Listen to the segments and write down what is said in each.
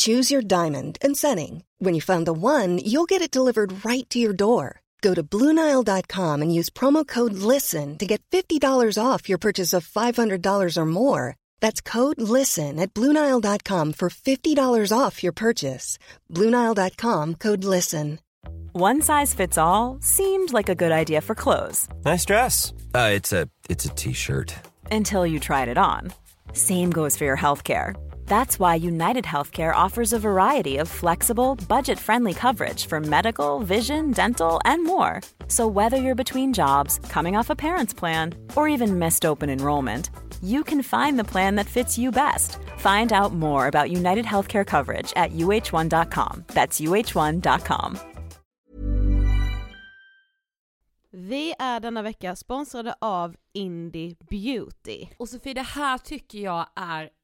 Choose your diamond and setting. When you find the one, you'll get it delivered right to your door. Go to Bluenile.com and use promo code LISTEN to get $50 off your purchase of $500 or more. That's code LISTEN at Bluenile.com for $50 off your purchase. Bluenile.com code LISTEN. One size fits all seemed like a good idea for clothes Nice dress. Uh, it's a it's a t-shirt. until you tried it on. Same goes for your healthcare. That's why United Healthcare offers a variety of flexible, budget friendly coverage for medical, vision, dental, and more. So, whether you're between jobs, coming off a parent's plan, or even missed open enrollment, you can find the plan that fits you best. Find out more about United Healthcare coverage at uh1.com. That's uh1.com. Vi är denna vecka sponsrade av Indie Beauty. Och Sofie, det här tycker jag är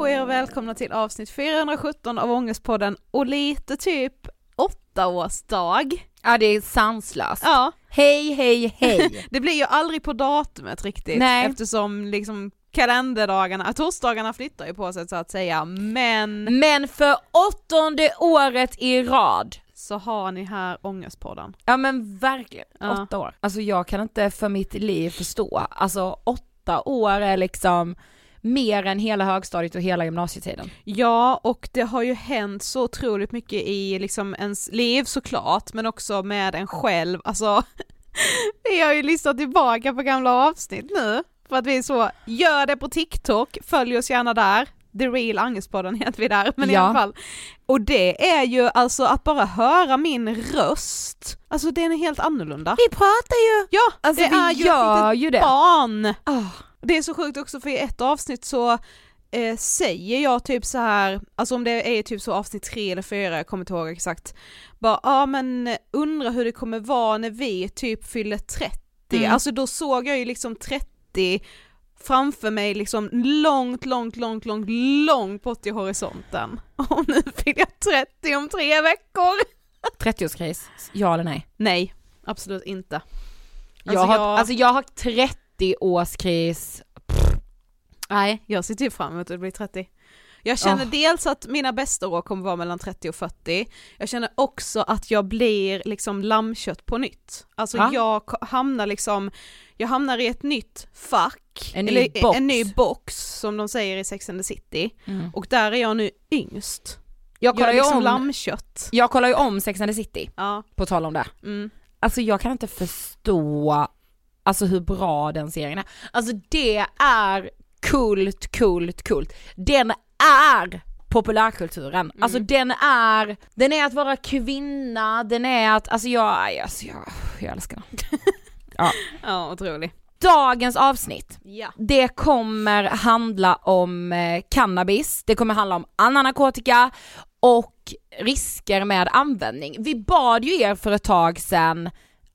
på er och välkomna till avsnitt 417 av Ångestpodden och lite typ åttaårsdag. Ja det är sanslöst. Ja, Hej hej hej! det blir ju aldrig på datumet riktigt Nej. eftersom liksom kalenderdagarna, torsdagarna flyttar ju på sig så att säga, men Men för åttonde året i rad så har ni här Ångestpodden. Ja men verkligen, Ja. åtta år. Alltså jag kan inte för mitt liv förstå, alltså åtta år är liksom mer än hela högstadiet och hela gymnasietiden. Ja, och det har ju hänt så otroligt mycket i liksom ens liv såklart, men också med en själv, alltså vi har ju lyssnat tillbaka på gamla avsnitt nu, för att vi är så, gör det på TikTok, följ oss gärna där, The Real Angestpodden heter vi där, men i Ja. alla fall. Och det är ju alltså att bara höra min röst, alltså den är helt annorlunda. Vi pratar ju! Ja, Alltså det vi är ju gör ett litet ju det. barn! Ah, Det är så sjukt också för i ett avsnitt så eh, säger jag typ så här, alltså om det är typ så avsnitt tre eller fyra, jag kommer inte ihåg exakt, bara ja ah, men undrar hur det kommer vara när vi typ fyller 30, Mm. alltså då såg jag ju liksom 30 framför mig liksom långt, långt, långt, långt, långt bort i horisonten. Och nu fyller jag 30 om tre veckor! 30-årskris, ja eller nej? Nej, absolut inte. jag, Alltså, har, jag- alltså jag har 30-årskris, Nej, jag ser typ fram emot att bli 30. Jag känner Åh. dels att mina bästa år kommer vara mellan 30 och 40, jag känner också att jag blir liksom lammkött på nytt. Alltså Ja. jag hamnar liksom, jag hamnar i ett nytt fack, En ny box. en ny box som de säger i Sex and the City, och där är jag nu yngst. Jag Jag kollar ju liksom om, lammkött. jag kollar ju om Sex and the City, Ja, på tal om det. mm. Alltså jag kan inte förstå alltså hur bra den serien är. Alltså det är kult, kult, kult. Den är populärkulturen. Alltså den är, den är att vara kvinna, den är att, alltså jag, alltså jag, jag älskar den. ja otrolig. Dagens avsnitt, Ja. det kommer handla om eh, cannabis, det kommer handla om annan narkotika och risker med användning. Vi bad ju er för ett tag sedan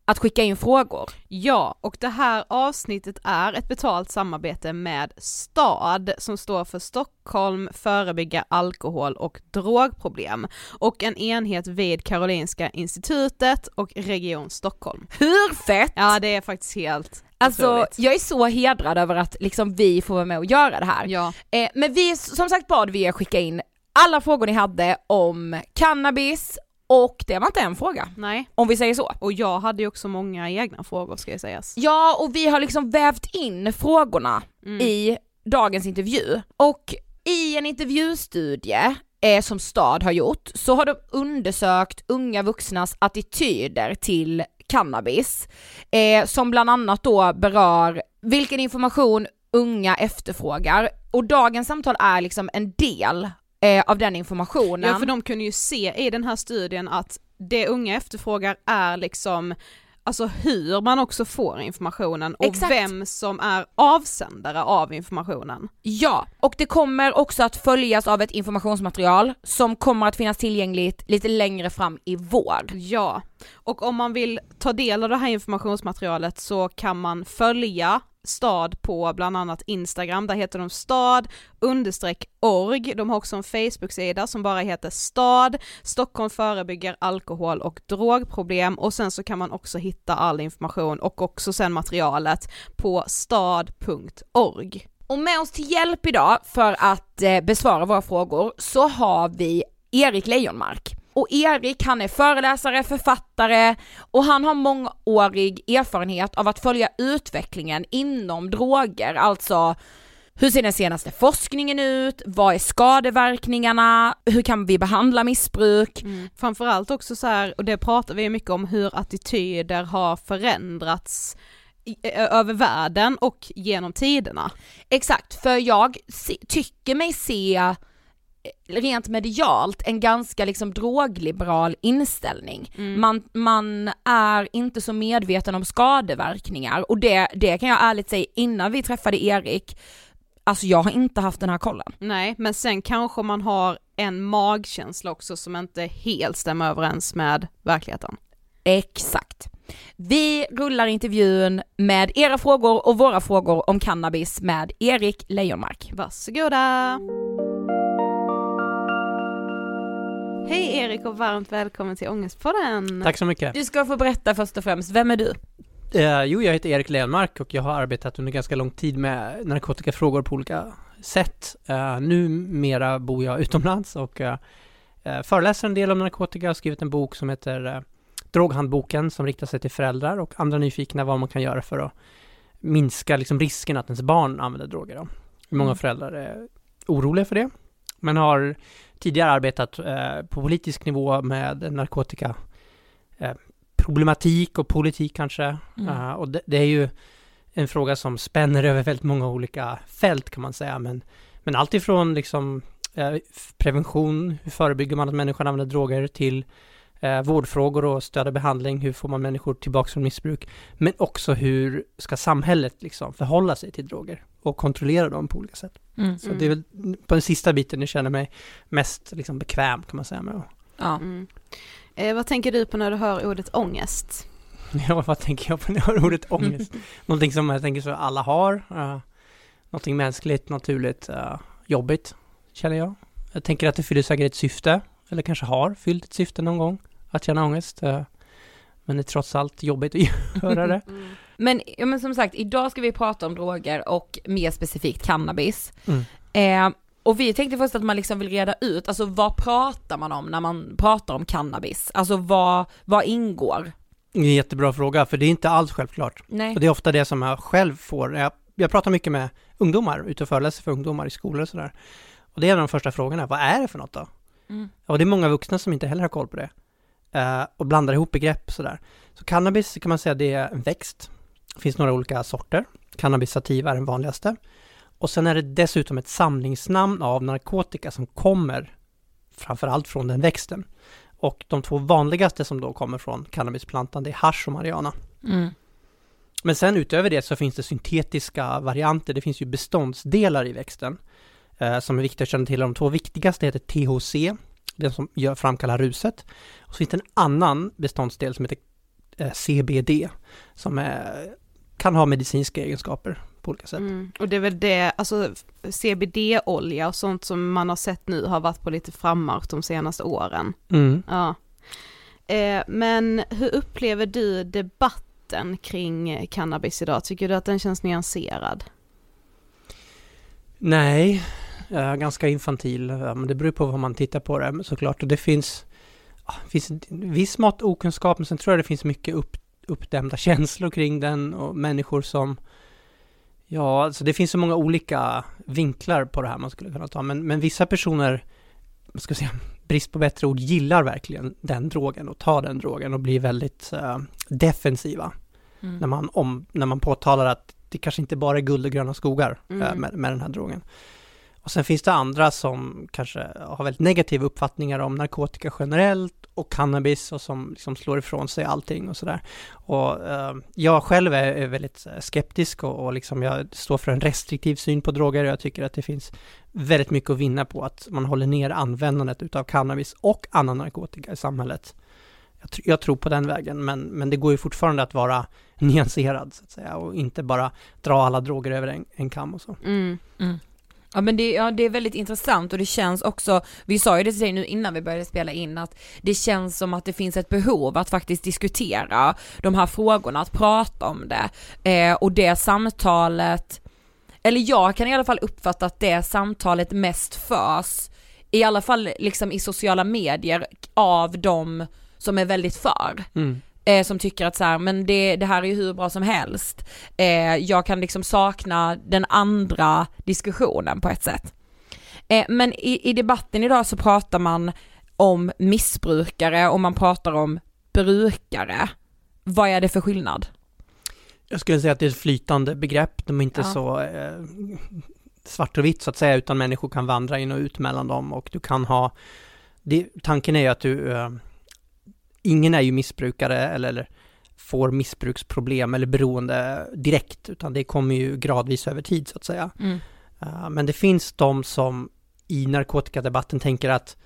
att skicka in frågor. Ja, och det här avsnittet är ett betalt samarbete med STAD som står för Stockholm förebygga alkohol och drogproblem och en enhet vid Karolinska institutet och Region Stockholm. Hur fett? Ja det är faktiskt helt alltså otroligt. jag är så hedrad över att liksom vi får vara med och göra det här. Ja, Eh, men vi, som sagt bad vi er skicka in alla frågor ni hade om cannabis och det var inte en fråga, nej. om vi säger så. Och jag hade ju också många egna frågor ska jag sägas. Ja, och vi har liksom vävt in frågorna Mm. i dagens intervju. Och i en intervjustudie eh, som STAD har gjort så har de undersökt unga vuxnas attityder till cannabis eh, som bland annat då berör vilken information unga efterfrågar och dagens samtal är liksom en del eh, av den informationen. Ja för de kunde ju se i den här studien att det unga efterfrågar är liksom Alltså hur man också får informationen och Exakt. vem som är avsändare av informationen. Ja, och det kommer också att följas av ett informationsmaterial som kommer att finnas tillgängligt lite längre fram i vår. Ja, och om man vill ta del av det här informationsmaterialet så kan man följa stad på bland annat Instagram, där heter de stad understreck org, de har också en Facebook-sida som bara heter stad, Stockholm förebygger alkohol och drogproblem och sen så kan man också hitta all information och också sen materialet på stad.org. Och med oss till hjälp idag för att eh, besvara våra frågor så har vi Erik Leijonmark. Och Erik han är föreläsare, författare och han har mångårig erfarenhet av att följa utvecklingen inom droger, alltså hur ser den senaste forskningen ut? Vad är skadeverkningarna? Hur kan vi behandla missbruk? Framförallt också så här, och det pratar vi mycket om, hur attityder har förändrats över världen och genom tiderna. Exakt, för jag tycker mig se rent medialt en ganska liksom drogliberal inställning. Mm. Man, man är inte så medveten om skadeverkningar och det, det kan jag ärligt säga innan vi träffade Erik, alltså jag har inte haft den här kollen. Nej, men sen kanske man har en magkänsla också som inte helt stämmer överens med verkligheten. Exakt. Vi rullar intervjun med era frågor och våra frågor om cannabis med Erik Lejonmark. Varsågoda! Hej Erik och varmt välkommen till Ångestpodden! Tack så mycket! Du ska få berätta först och främst, vem är du? Eh, jo, jag heter Erik Lejonmark och jag har arbetat under ganska lång tid med narkotikafrågor på olika sätt. Eh, numera bor jag utomlands och eh, eh föreläser en del om narkotika, har skrivit en bok som heter eh, Droghandboken som riktar sig till föräldrar och andra nyfikna vad man kan göra för att minska liksom, risken att ens barn använder droger. Då. Många mm. föräldrar är oroliga för det, men har tidigare arbetat eh, på politisk nivå med narkotika eh, problematik och politik kanske. Mm. Uh, och det, det, är ju en fråga som spänner över väldigt många olika fält kan man säga. Men, men allt ifrån liksom uh, prevention, hur förebygger man att människan använder droger till uh, vårdfrågor och stöd och behandling, hur får man människor tillbaka från missbruk. Men också hur ska samhället liksom förhålla sig till droger och kontrollera dem på olika sätt. Mm. Så det är väl på den sista biten jag känner mig mest liksom bekväm kan man säga med. Ja. Mm. Eh, vad tänker du på när du hör ordet ångest? Ja, vad tänker jag på när jag hör ordet ångest? någonting som jag tänker så alla har. Uh, någonting mänskligt, naturligt, uh, jobbigt, känner jag. Jag tänker att det fyller säkert ett syfte, eller kanske har fyllt ett syfte någon gång, att känna ångest. Uh, men det är trots allt jobbigt att göra det. Mm. Men, ja, men som sagt, idag ska vi prata om droger och mer specifikt cannabis. Mm. Eh, och vi tänkte först att man liksom vill reda ut, alltså vad pratar man om när man pratar om cannabis? Alltså vad, vad ingår? En jättebra fråga, för det är inte alls självklart. Nej. Och det är ofta det som jag själv får, jag, jag pratar mycket med ungdomar, ute och föreläser för ungdomar i skolor och sådär. Och det är en av de första frågorna, vad är det för något då? Mm. Och det är många vuxna som inte heller har koll på det. Uh, och blandar ihop begrepp sådär. Så cannabis kan man säga det är en växt. Det finns några olika sorter. Cannabis sativa är den vanligaste. Och sen är det dessutom ett samlingsnamn av narkotika som kommer framförallt från den växten. Och de två vanligaste som då kommer från cannabisplantan, det är hash och marijuana. Mm. Men sen utöver det så finns det syntetiska varianter, det finns ju beståndsdelar i växten som är viktiga att känna till. De två viktigaste heter THC, den som gör, framkallar ruset. Och så finns det en annan beståndsdel som heter eh, CBD, som är, kan ha medicinska egenskaper på olika sätt. Mm. Och det är väl det, alltså CBD-olja och sånt som man har sett nu har varit på lite frammarsch de senaste åren. Mm. Ja. Eh, men hur upplever du debatten kring cannabis idag? Tycker du att den känns nyanserad? Nej, ganska infantil, men det beror på vad man tittar på det såklart. Och det finns, finns viss mått okunskap, men sen tror jag det finns mycket upp, uppdämda känslor kring den och människor som Ja, alltså det finns så många olika vinklar på det här man skulle kunna ta, men, men vissa personer, ska jag säga, brist på bättre ord, gillar verkligen den drogen och tar den drogen och blir väldigt uh, defensiva. Mm. När, man om, när man påtalar att det kanske inte bara är guld och gröna skogar mm. uh, med, med den här drogen. Och sen finns det andra som kanske har väldigt negativa uppfattningar om narkotika generellt och cannabis och som liksom slår ifrån sig allting och sådär. Och eh, jag själv är, är väldigt eh, skeptisk och, och liksom jag står för en restriktiv syn på droger och jag tycker att det finns väldigt mycket att vinna på att man håller ner användandet utav cannabis och annan narkotika i samhället. Jag, tr jag tror på den vägen, men, men det går ju fortfarande att vara nyanserad så att säga och inte bara dra alla droger över en, en kam och så. Mm, mm. Ja men det, ja, det är väldigt intressant och det känns också, vi sa ju det till dig nu innan vi började spela in att det känns som att det finns ett behov att faktiskt diskutera de här frågorna, att prata om det. Eh, och det samtalet, eller jag kan i alla fall uppfatta att det samtalet mest förs, i alla fall liksom i sociala medier, av de som är väldigt för. Mm eh, som tycker att så här, men det, det här är ju hur bra som helst. Eh, jag kan liksom sakna den andra diskussionen på ett sätt. Eh, men i, i debatten idag så pratar man om missbrukare och man pratar om brukare. Vad är det för skillnad? Jag skulle säga att det är ett flytande begrepp, de är inte ja. så... Eh, svart och vitt så att säga, utan människor kan vandra in och ut mellan dem och du kan ha, det, tanken är ju att du, uh, ingen är ju missbrukare eller, eller får missbruksproblem eller beroende direkt, utan det kommer ju gradvis över tid så att säga. Mm. Uh, men det finns de som i narkotikadebatten tänker att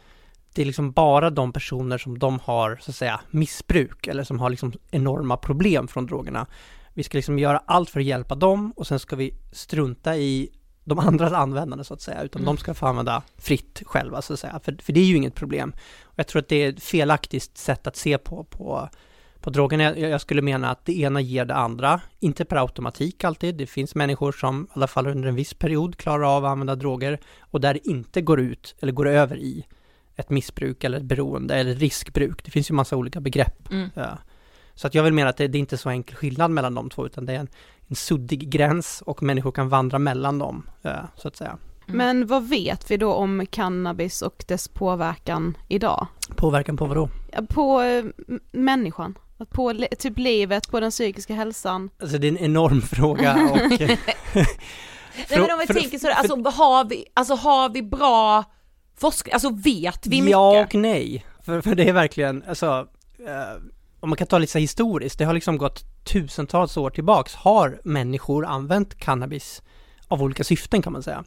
det är liksom bara de personer som de har, så att säga, missbruk eller som har liksom enorma problem från drogerna. Vi ska liksom göra allt för att hjälpa dem och sen ska vi strunta i de andras användande så att säga, utan Mm. de ska få använda fritt själva så att säga, för, för det är ju inget problem. Och jag tror att det är ett felaktigt sätt att se på, på, på drogerna. Jag, jag skulle mena att det ena ger det andra, inte per automatik alltid. Det finns människor som i alla fall under en viss period klarar av att använda droger och där det inte går ut eller går över i ett missbruk eller ett beroende eller riskbruk. Det finns ju massa olika begrepp. Mm. Ja. Så att jag vill mena att det, det är inte så enkel skillnad mellan de två, utan det är en, en suddig gräns och människor kan vandra mellan dem, ja, så att säga. Mm. Men vad vet vi då om cannabis och dess påverkan idag? Påverkan på vadå? På eh, människan? På typ livet, på den psykiska hälsan? Alltså det är en enorm fråga och... eh, Nej men om vi för- tänker sådär, alltså har vi, alltså har vi bra forskning, alltså vet vi mycket? Ja och nej. För, för det är verkligen, alltså, eh, om man kan ta lite så här historiskt, det har liksom gått tusentals år tillbaks, har människor använt cannabis av olika syften kan man säga.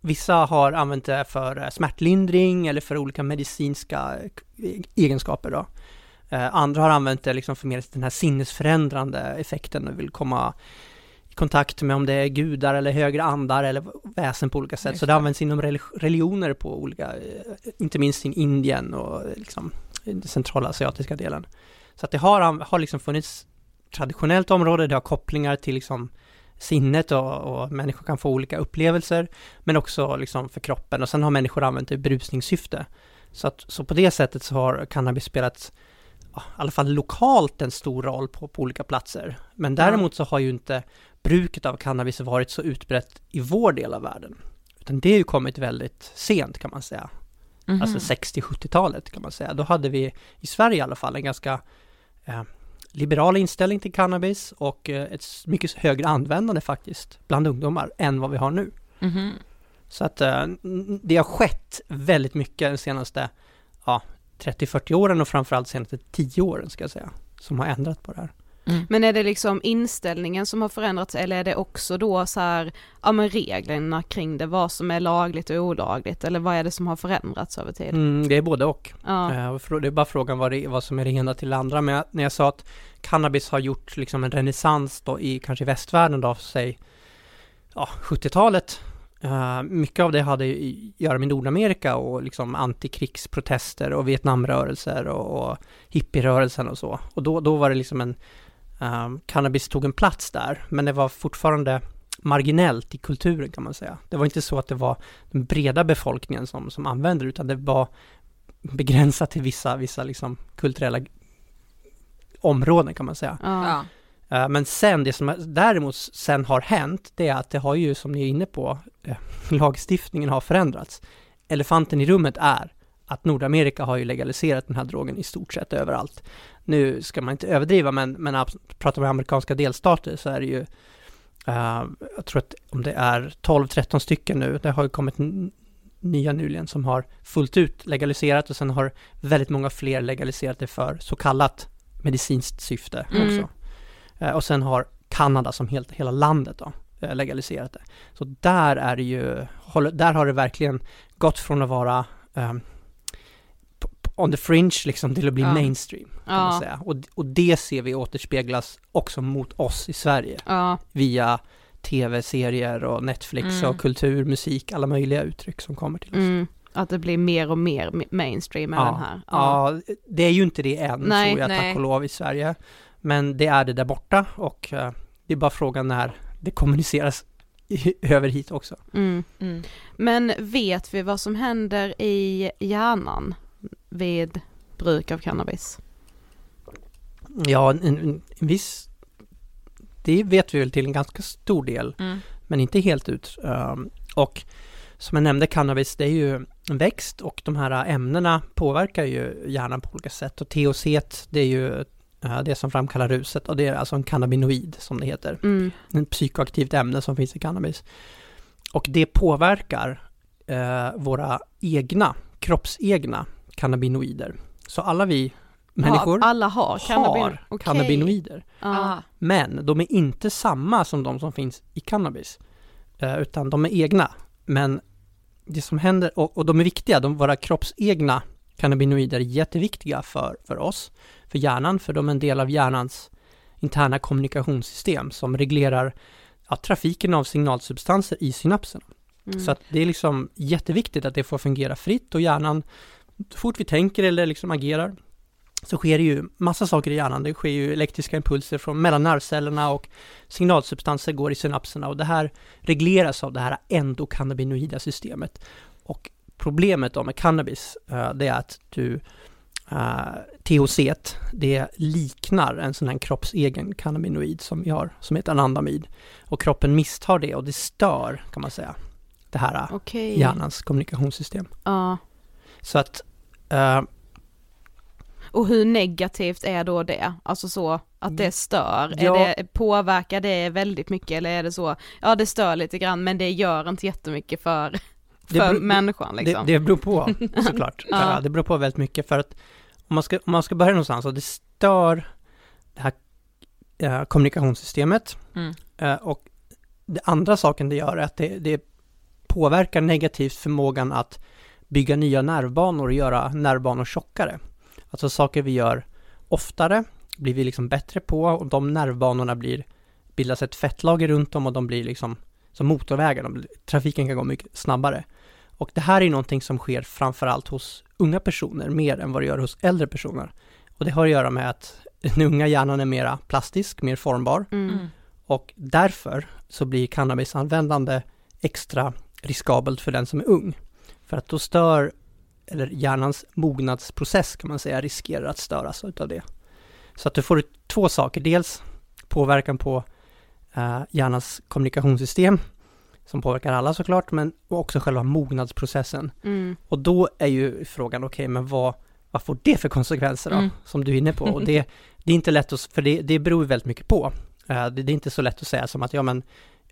Vissa har använt det för eh, smärtlindring eller för olika medicinska eh, egenskaper då. Eh, Andra har använt det liksom för mer den här sinnesförändrande effekten och vill komma i kontakt med om det är gudar eller högre andar eller väsen på olika sätt. Så det används inom relig- religioner på olika, inte minst i Indien och liksom den centrala asiatiska delen. Så att det har, har liksom funnits traditionellt område, det har kopplingar till liksom sinnet och, och människor kan få olika upplevelser, men också liksom för kroppen och sen har människor använt det i berusningssyfte. Så, att, så på det sättet så har cannabis spelat, ja, i alla fall lokalt, en stor roll på, på olika platser. Men däremot så har ju inte bruket av cannabis varit så utbrett i vår del av världen. Utan det har ju kommit väldigt sent kan man säga. Mhm. Alltså 60-70-talet kan man säga. Då hade vi i Sverige i alla fall en ganska eh, liberal inställning till cannabis och eh, ett mycket högre användande faktiskt bland ungdomar än vad vi har nu. Mhm. Så att eh, det har skett väldigt mycket de senaste ja, 30-40 åren och framförallt senaste 10 åren ska jag säga, som har ändrat på det här. Men är det liksom inställningen som har förändrats eller är det också då så här, ja men reglerna kring det, vad som är lagligt och olagligt eller vad är det som har förändrats över tid? Mm, det är både och. Ja. Eh, Det är bara frågan vad, det, vad som är det ena till det andra. Men jag, när jag sa att cannabis har gjort liksom en renässans då i kanske västvärlden då, säg ja, 70-talet. Eh, mycket av det hade i- göra med Nordamerika och liksom antikrigsprotester och Vietnamrörelser och, och hippierörelsen och så. Och då, då var det liksom en, eh, cannabis tog en plats där, men det var fortfarande marginellt i kulturen kan man säga. Det var inte så att det var den breda befolkningen som, som använde det, utan det var begränsat till vissa, vissa liksom kulturella områden kan man säga. Ja. Eh, Men sen, det som däremot sen har hänt, det är att det har ju, som ni är inne på, eh, lagstiftningen har förändrats. Elefanten i rummet är att Nordamerika har ju legaliserat den här drogen i stort sett överallt. Nu ska man inte överdriva, men, men att prata med amerikanska delstater så är det ju, eh, jag tror att om det är 12-13 stycken nu, det har ju kommit nya nyligen som har fullt ut legaliserat och sen har väldigt många fler legaliserat det för så kallat medicinskt syfte Mm. också. Eh, Och sen har Kanada som helt, hela landet då, eh, legaliserat det. Så där är det ju, där har det verkligen gått från att vara p- on the fringe liksom till att bli Ja. mainstream kan man Ja. säga. Och, och det ser vi återspeglas också mot oss i Sverige Ja. via tv-serier och Netflix Mm. och kultur, musik, alla möjliga uttryck som kommer till oss. Mm. Att det blir mer och mer ma- mainstream även här. Ja, det är ju inte det än, Nej, tror jag, nej. tack och lov i Sverige. Men det är det där borta och eh, det är bara frågan när det kommuniceras över hit också. Mm. Mm. Men vet vi vad som händer i hjärnan vid bruk av cannabis? Ja, en, en, viss... Det vet vi väl till en ganska stor del, Mm. men inte helt ut. Um, och som jag nämnde, cannabis, det är ju en växt och de här ämnena påverkar ju hjärnan på olika sätt. Och THC, det är ju eh, det som framkallar ruset och det är alltså en cannabinoid som det heter. Mm. ett psykoaktivt ämne som finns i cannabis. och det påverkar eh, våra egna, kroppsegna cannabinoider. Så alla vi människor Ja, alla har cannabin. har Okej. cannabinoider. Ja. Ah. Men de är inte samma som de som finns i cannabis. Eh, utan de är egna. Men det som händer, och, och de är viktiga, de, våra kroppsegna cannabinoider är jätteviktiga för, för oss, för hjärnan, för de är en del av hjärnans interna kommunikationssystem som reglerar ja, trafiken av signalsubstanser i synapserna. Mm. Så att det är liksom jätteviktigt att det får fungera fritt och hjärnan, fort vi tänker eller liksom agerar, så sker det ju massa saker i hjärnan. Det sker ju elektriska impulser från mellan nervcellerna och signalsubstanser går i synapserna och det här regleras av det här endokannabinoida systemet. Och problemet då med cannabis, eh, det är att du eh, THC, det liknar en sån här kroppsegen cannabinoid som vi har, som heter anandamid. Och kroppen misstar det och det stör, kan man säga, det här eh, Okej. hjärnans kommunikationssystem. Ja. Så att eh, Och hur negativt är då det? Alltså så att det stör? Ja. Är det, påverkar det väldigt mycket eller är det så, ja det stör lite grann men det gör inte jättemycket för, för beror- människan liksom? Det, det beror på såklart. Ja. ja. Det beror på väldigt mycket för att om man ska, om man ska börja någonstans och det stör det här eh, kommunikationssystemet Mm. eh, och det andra saken det gör är att det, det påverkar negativt förmågan att bygga nya nervbanor och göra nervbanor tjockare. Alltså saker vi gör oftare blir vi liksom bättre på och de nervbanorna blir bildas ett fettlager runt dem och de blir liksom som motorvägar, de, blir- trafiken kan gå mycket snabbare. Och det här är någonting som sker framförallt hos unga personer mer än vad det gör hos äldre personer. Och det har att göra med att den unga hjärnan är mera plastisk, mer formbar Mm. och därför så blir cannabisanvändande extra riskabelt för den som är ung. För att då stör, eller hjärnans mognadsprocess kan man säga, riskerar att störas utav det. Så att du får två saker, dels påverkan på eh, hjärnans kommunikationssystem, som påverkar alla såklart, men också själva mognadsprocessen. Mm. Och då är ju frågan, okej, men vad, vad får det för konsekvenser då? Mm. Som du är inne på. Och det, det är inte lätt att, för det, det beror väldigt mycket på. Eh, det, det är inte så lätt att säga som att, ja men,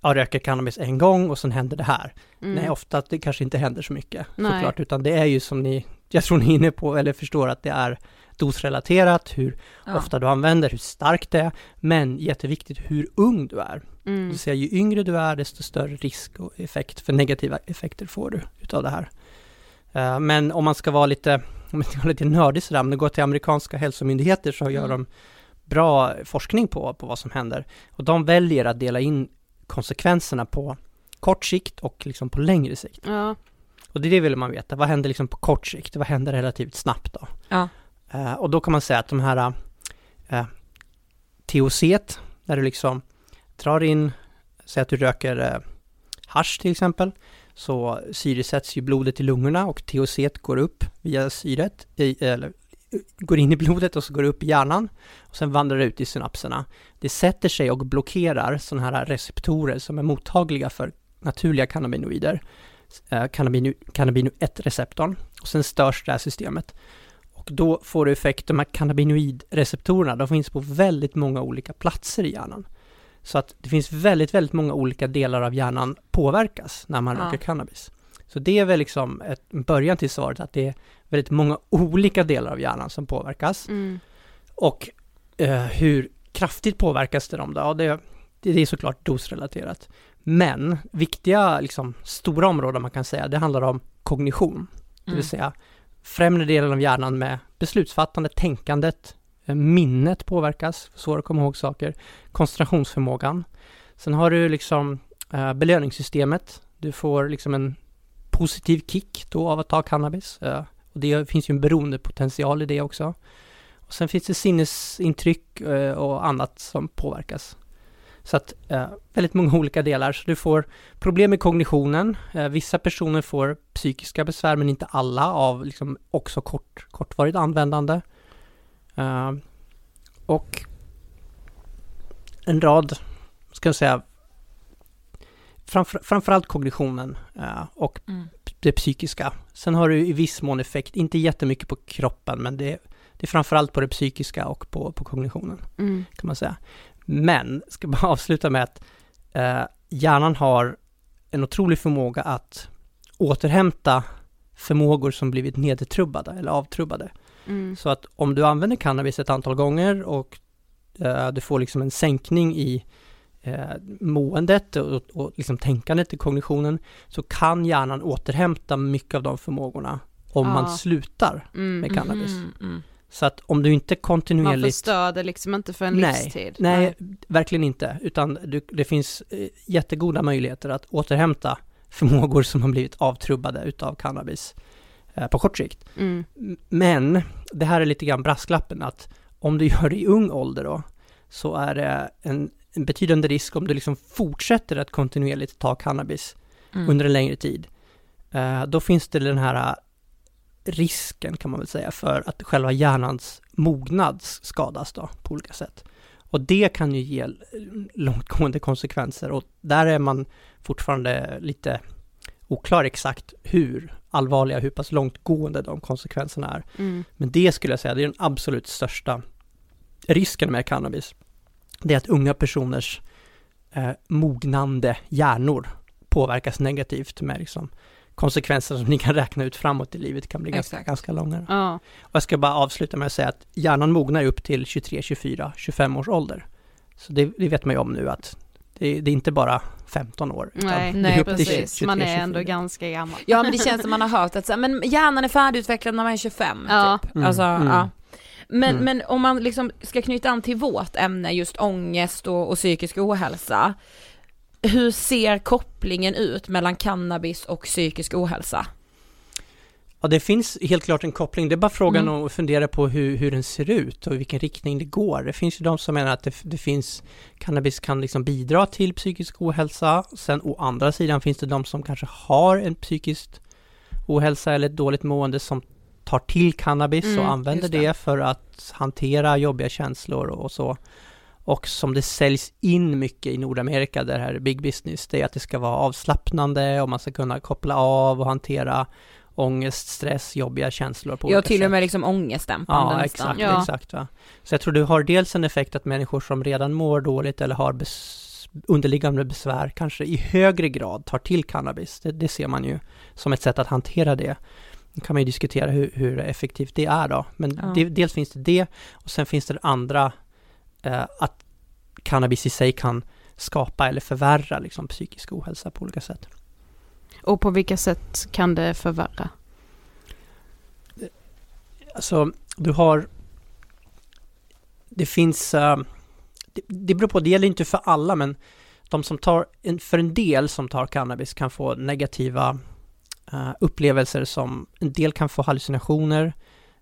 jag röker cannabis en gång och sen händer det här. Mm. Nej, ofta att det kanske inte händer så mycket Nej. såklart, utan det är ju som ni, jag tror ni är inne på, eller förstår att det är dosrelaterat, hur Ja. ofta du använder, hur starkt det är, men jätteviktigt hur ung du är. Det Mm. vill säga ju yngre du är, desto större risk och effekt för negativa effekter får du utav det här. Eh, Men om man ska vara lite, om man ska vara lite nördig sådär, om du går till amerikanska hälsomyndigheter så gör Mm. de bra forskning på, på vad som händer. Och de väljer att dela in konsekvenserna på kort sikt och liksom på längre sikt. Ja. Och det är det vill man veta, vad händer liksom på kort sikt? Vad händer relativt snabbt då? Ja. Eh, och då kan man säga att de här uh, THC, där du liksom drar in, säg att du röker uh, hasch till exempel, så syresätts ju blodet i lungorna och THC går upp via syret, i, eller eh, går in i blodet och så går det upp i hjärnan och sen vandrar det ut i synapserna. Det sätter sig och blockerar sådana här receptorer som är mottagliga för naturliga cannabinoider, eh, cannabino, cannabino 1-receptorn och sen störs det här systemet. Och då får du effekt, de här cannabinoidreceptorerna, de finns på väldigt många olika platser i hjärnan. Så att det finns väldigt, väldigt många olika delar av hjärnan påverkas när man Ja. röker cannabis. Så det är väl liksom ett, början till svaret, att det är väldigt många olika delar av hjärnan som påverkas. Mm. Och eh, hur kraftigt påverkas det dem då? Ja, det, det, är såklart dosrelaterat. Men viktiga, liksom, stora områden man kan säga, det handlar om kognition. Det Mm. vill säga främre delen av hjärnan med beslutsfattande, tänkandet, eh, minnet påverkas, svårt att komma ihåg saker, koncentrationsförmågan. Sen har du liksom eh, belöningssystemet. Du får liksom en positiv kick då av att ta cannabis. Eh, och det finns ju en beroendepotential i det också. Och sen finns det sinnesintryck eh, och annat som påverkas. Så att eh, väldigt många olika delar. Så du får problem med kognitionen. Eh, vissa personer får psykiska besvär men inte alla av liksom också kort, kortvarigt användande. Eh, och en rad, ska jag säga, framför, framförallt kognitionen eh, och Mm. det psykiska. Sen har du i viss mån effekt, inte jättemycket på kroppen, men det, det är framförallt på det psykiska och på, på kognitionen, Mm. kan man säga. Men, ska bara avsluta med att eh, hjärnan har en otrolig förmåga att återhämta förmågor som blivit nedtrubbade eller avtrubbade. Mm. Så att om du använder cannabis ett antal gånger och eh, du får liksom en sänkning i eh, måendet och, och liksom tänkandet i kognitionen så kan hjärnan återhämta mycket av de förmågorna om Ja. man slutar Mm. med cannabis. Mm, mm. Så att om du inte Man kontinuerligt förstör det liksom inte för en Nej, livstid. Nej, verkligen inte. Utan du, det finns eh, jättegoda möjligheter att återhämta förmågor som har blivit avtrubbade utav cannabis eh, på kort sikt. Mm. Men det här är lite grann brasklappen att om du gör det i ung ålder då, så är det en, en betydande risk om du liksom fortsätter att kontinuerligt ta cannabis Mm. under en längre tid. Eh, då finns det den här eh, risken kan man väl säga för att själva hjärnans mognad skadas då på olika sätt. Och det kan ju ge långtgående konsekvenser och där är man fortfarande lite oklar exakt hur allvarliga, hur pass långtgående de konsekvenserna är. Mm. Men det skulle jag säga, det är den absolut största risken med cannabis. Det är att unga personers eh, mognande hjärnor påverkas negativt med liksom konsekvenser som ni kan räkna ut framåt i livet kan bli ganska, Exakt. ganska långa. Ja. Och jag ska bara avsluta med att säga att hjärnan mognar upp till 23, 24, 25 års ålder. Så det, det vet man ju om nu att det, det är inte bara 15 år. utan Nej, nej, precis. 23, Man är 24. ändå ganska gammal. Ja men det känns som man har hört att så men hjärnan är färdigutvecklad när man är 25 Ja. typ. Mm, Alltså, mm. ja. Men, Mm. men om man liksom ska knyta an till vårt ämne, just ångest och, och psykisk ohälsa. Hur ser kopplingen ut mellan cannabis och psykisk ohälsa? Ja, det finns helt klart en koppling. Det är bara frågan Mm. att fundera på hur, hur den ser ut och i vilken riktning det går. Det finns ju de som menar att det, det finns, cannabis kan liksom bidra till psykisk ohälsa. Sen å andra sidan finns det de som kanske har en psykisk ohälsa eller ett dåligt mående som tar till cannabis Mm, och använder det. det. för att hantera jobbiga känslor och, så. Och som det säljs in mycket i Nordamerika, där det här är big business, det är att det ska vara avslappnande och man ska kunna koppla av och hantera ångest, stress, jobbiga känslor på olika till och sätt. med liksom ångestdämpande Ja, nästan. exakt, Ja. exakt. Va? Så jag tror du har dels en effekt att människor som redan mår dåligt eller har bes- underliggande besvär kanske i högre grad tar till cannabis. Det, det ser man ju som ett sätt att hantera det. Nu kan man ju diskutera hur, hur effektivt det är då. Men Ja. det, dels finns det det och sen finns det det andra eh, att cannabis i sig kan skapa eller förvärra liksom, psykisk ohälsa på olika sätt. Och på vilka sätt kan det förvärra? Alltså, du har... Det finns... eh, det, det beror på, det gäller inte för alla, men de som tar, för en del som tar cannabis kan få negativa eh, upplevelser som, en del kan få hallucinationer,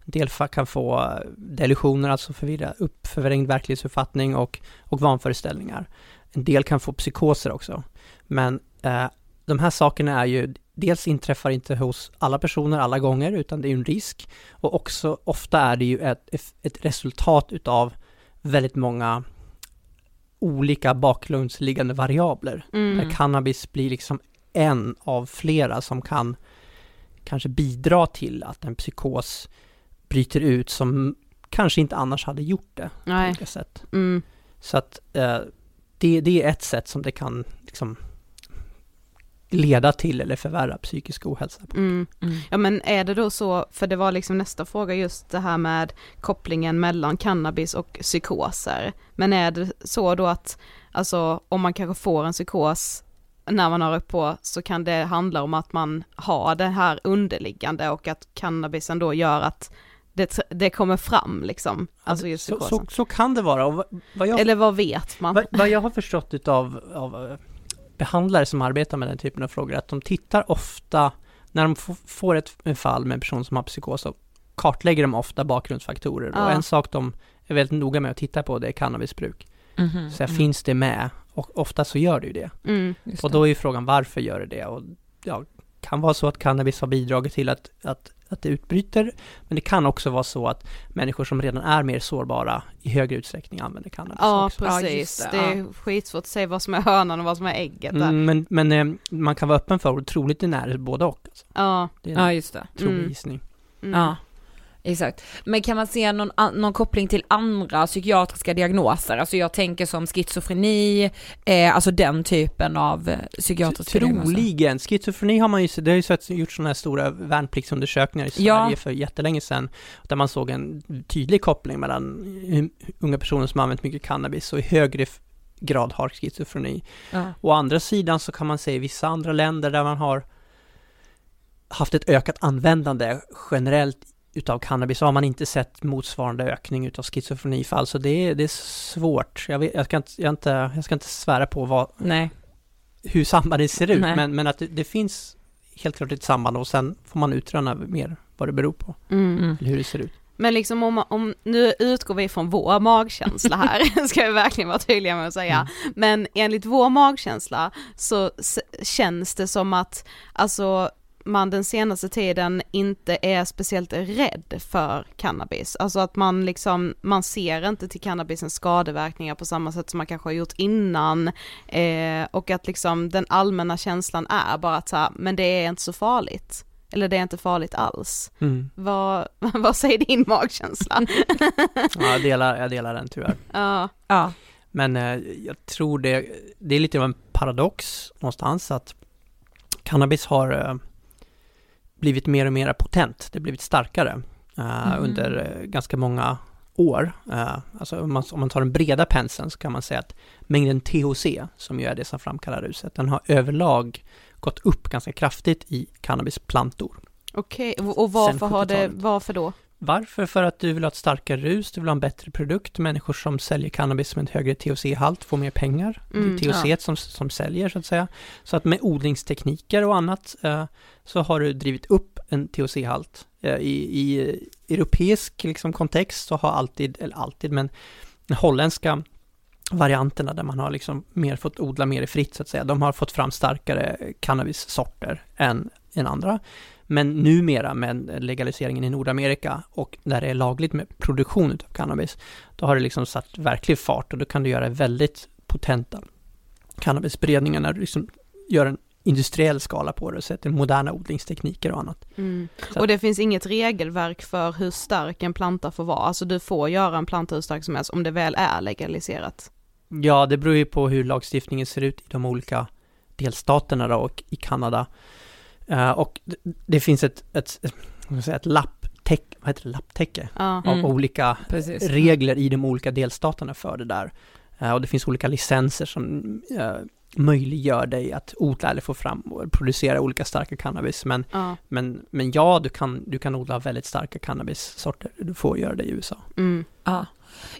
en del kan få eh, delusioner, alltså förvirra, upp, förvrängd verklighetsuppfattning och, och vanföreställningar. En del kan få psykoser också. Men eh, de här sakerna är ju, dels inträffar inte hos alla personer alla gånger, utan det är en risk. Och också ofta är det ju ett, ett resultat utav väldigt många olika bakgrundsliggande variabler. Mm. Där cannabis blir liksom en av flera som kan kanske bidra till att en psykos bryter ut som kanske inte annars hade gjort det på Nej. olika sätt. Mm. Så att eh, det, det är ett sätt som det kan liksom leda till eller förvärra psykisk ohälsa. På. Mm. Mm. Ja men är det då så, för det var liksom nästa fråga just det här med kopplingen mellan cannabis och psykoser. Men är det så då att, alltså om man kanske får en psykos när man har upp på så kan det handla om att man har det här underliggande och att cannabisen då gör att det, det kommer fram liksom, alltså just så, så, så kan det vara. Och vad, jag, Eller vad vet man? vad, vad jag har förstått utav av eh, behandlare som arbetar med den typen av frågor, att de tittar ofta, när de får ett fall med en person som har psykos, så kartlägger de ofta bakgrundsfaktorer. Ja. Och en sak de är väldigt noga med att titta på, det är cannabisbruk. Mhm. Så här, Mm. finns det med? Och ofta så gör det ju det. Mm. Och då är ju frågan varför gör det det? Och ja, kan vara så att cannabis har bidragit till att, att, att det utbryter, men det kan också vara så att människor som redan är mer sårbara i högre utsträckning använder cannabis Ja också. Ja, precis, just det, det, är skitsvårt att säga vad som är hönan och vad som är ägget där. Mm, men men eh, man kan vara öppen för och troligt är det både och. Alltså. Ja. Det är en Ja just det. trolig Mm. gissning. Mm. Ja. Exakt. Men kan man se någon, någon koppling till andra psykiatriska diagnoser? Alltså jag tänker som schizofreni, eh, alltså den typen av eh, psykiatriska diagnoser. Troligen. Schizofreni har man ju, det har ju sett, gjort sådana här stora värnpliktsundersökningar i Sverige Ja. för jättelänge sedan, där man såg en tydlig koppling mellan unga personer som använt mycket cannabis och i högre grad har schizofreni. Ja. Å andra sidan så kan man se i vissa andra länder där man har haft ett ökat användande generellt utav cannabis har man inte sett motsvarande ökning utav schizofrenifall. Så det är, det är svårt. Jag, vet, jag, ska inte, jag, inte, jag ska inte svära på vad, Nej. hur sambandet ser ut, Nej. men, men att det, det finns helt klart ett samband och sen får man utröna mer vad det beror på, Mm. Mm. eller hur det ser ut. Men liksom om, om, nu utgår vi från vår magkänsla här, ska vi verkligen vara tydliga med att säga. Mm. Men enligt vår magkänsla så känns det som att, alltså man den senaste tiden inte är speciellt rädd för cannabis. Alltså att man liksom, man ser inte till cannabisens skadeverkningar på samma sätt som man kanske har gjort innan. Eh, och att liksom den allmänna känslan är bara att så här, men det är inte så farligt. Eller det är inte farligt alls. Mm. Vad, vad säger din magkänsla? Ja, jag, delar, jag delar den tyvärr. ja. Ja. Men eh, jag tror det, det är lite av en paradox någonstans att cannabis har eh, blivit mer och mer potent, det har blivit starkare eh, Mhm. under eh, ganska många år. Eh, alltså om man, om man tar den breda penseln så kan man säga att mängden THC, som ju är det som framkallar ruset, den har överlag gått upp ganska kraftigt i cannabisplantor. Okej, och och varför har det, 70-talet. varför då? Varför? För att du vill ha ett starkare rus, du vill ha en bättre produkt. Människor som säljer cannabis med en högre THC-halt får mer pengar. Mm, det är THC som, som säljer så att säga. Så att med odlingstekniker och annat eh, så har du drivit upp en THC-halt. Eh, i, I europeisk liksom, kontext så har alltid, eller alltid, men holländska varianterna där man har liksom mer fått odla mer i fritt så att säga. De har fått fram starkare cannabissorter än, än andra. Men numera med legaliseringen i Nordamerika och där det är lagligt med produktion av cannabis, då har det liksom satt verklig fart och då kan du göra väldigt potenta cannabisberedningar när du liksom gör en industriell skala på det och sätter moderna odlingstekniker och annat. Mm. Och det finns inget regelverk för hur stark en planta får vara, alltså du får göra en planta hur stark som helst om det väl är legaliserat. Ja, det beror ju på hur lagstiftningen ser ut i de olika delstaterna då och i Kanada. Eh, och det, det finns ett, ett, ett, ett lapptäcke, vad heter det, lapptäcke Ja. Mm. av olika Precis. regler i de olika delstaterna för det där. Eh, och det finns olika licenser som eh, möjliggör dig att odla eller få fram och producera olika starka cannabis. Men, Ja. men, men ja, du kan, du kan odla väldigt starka cannabissorter. Du får göra det i USA. Mm. Ja.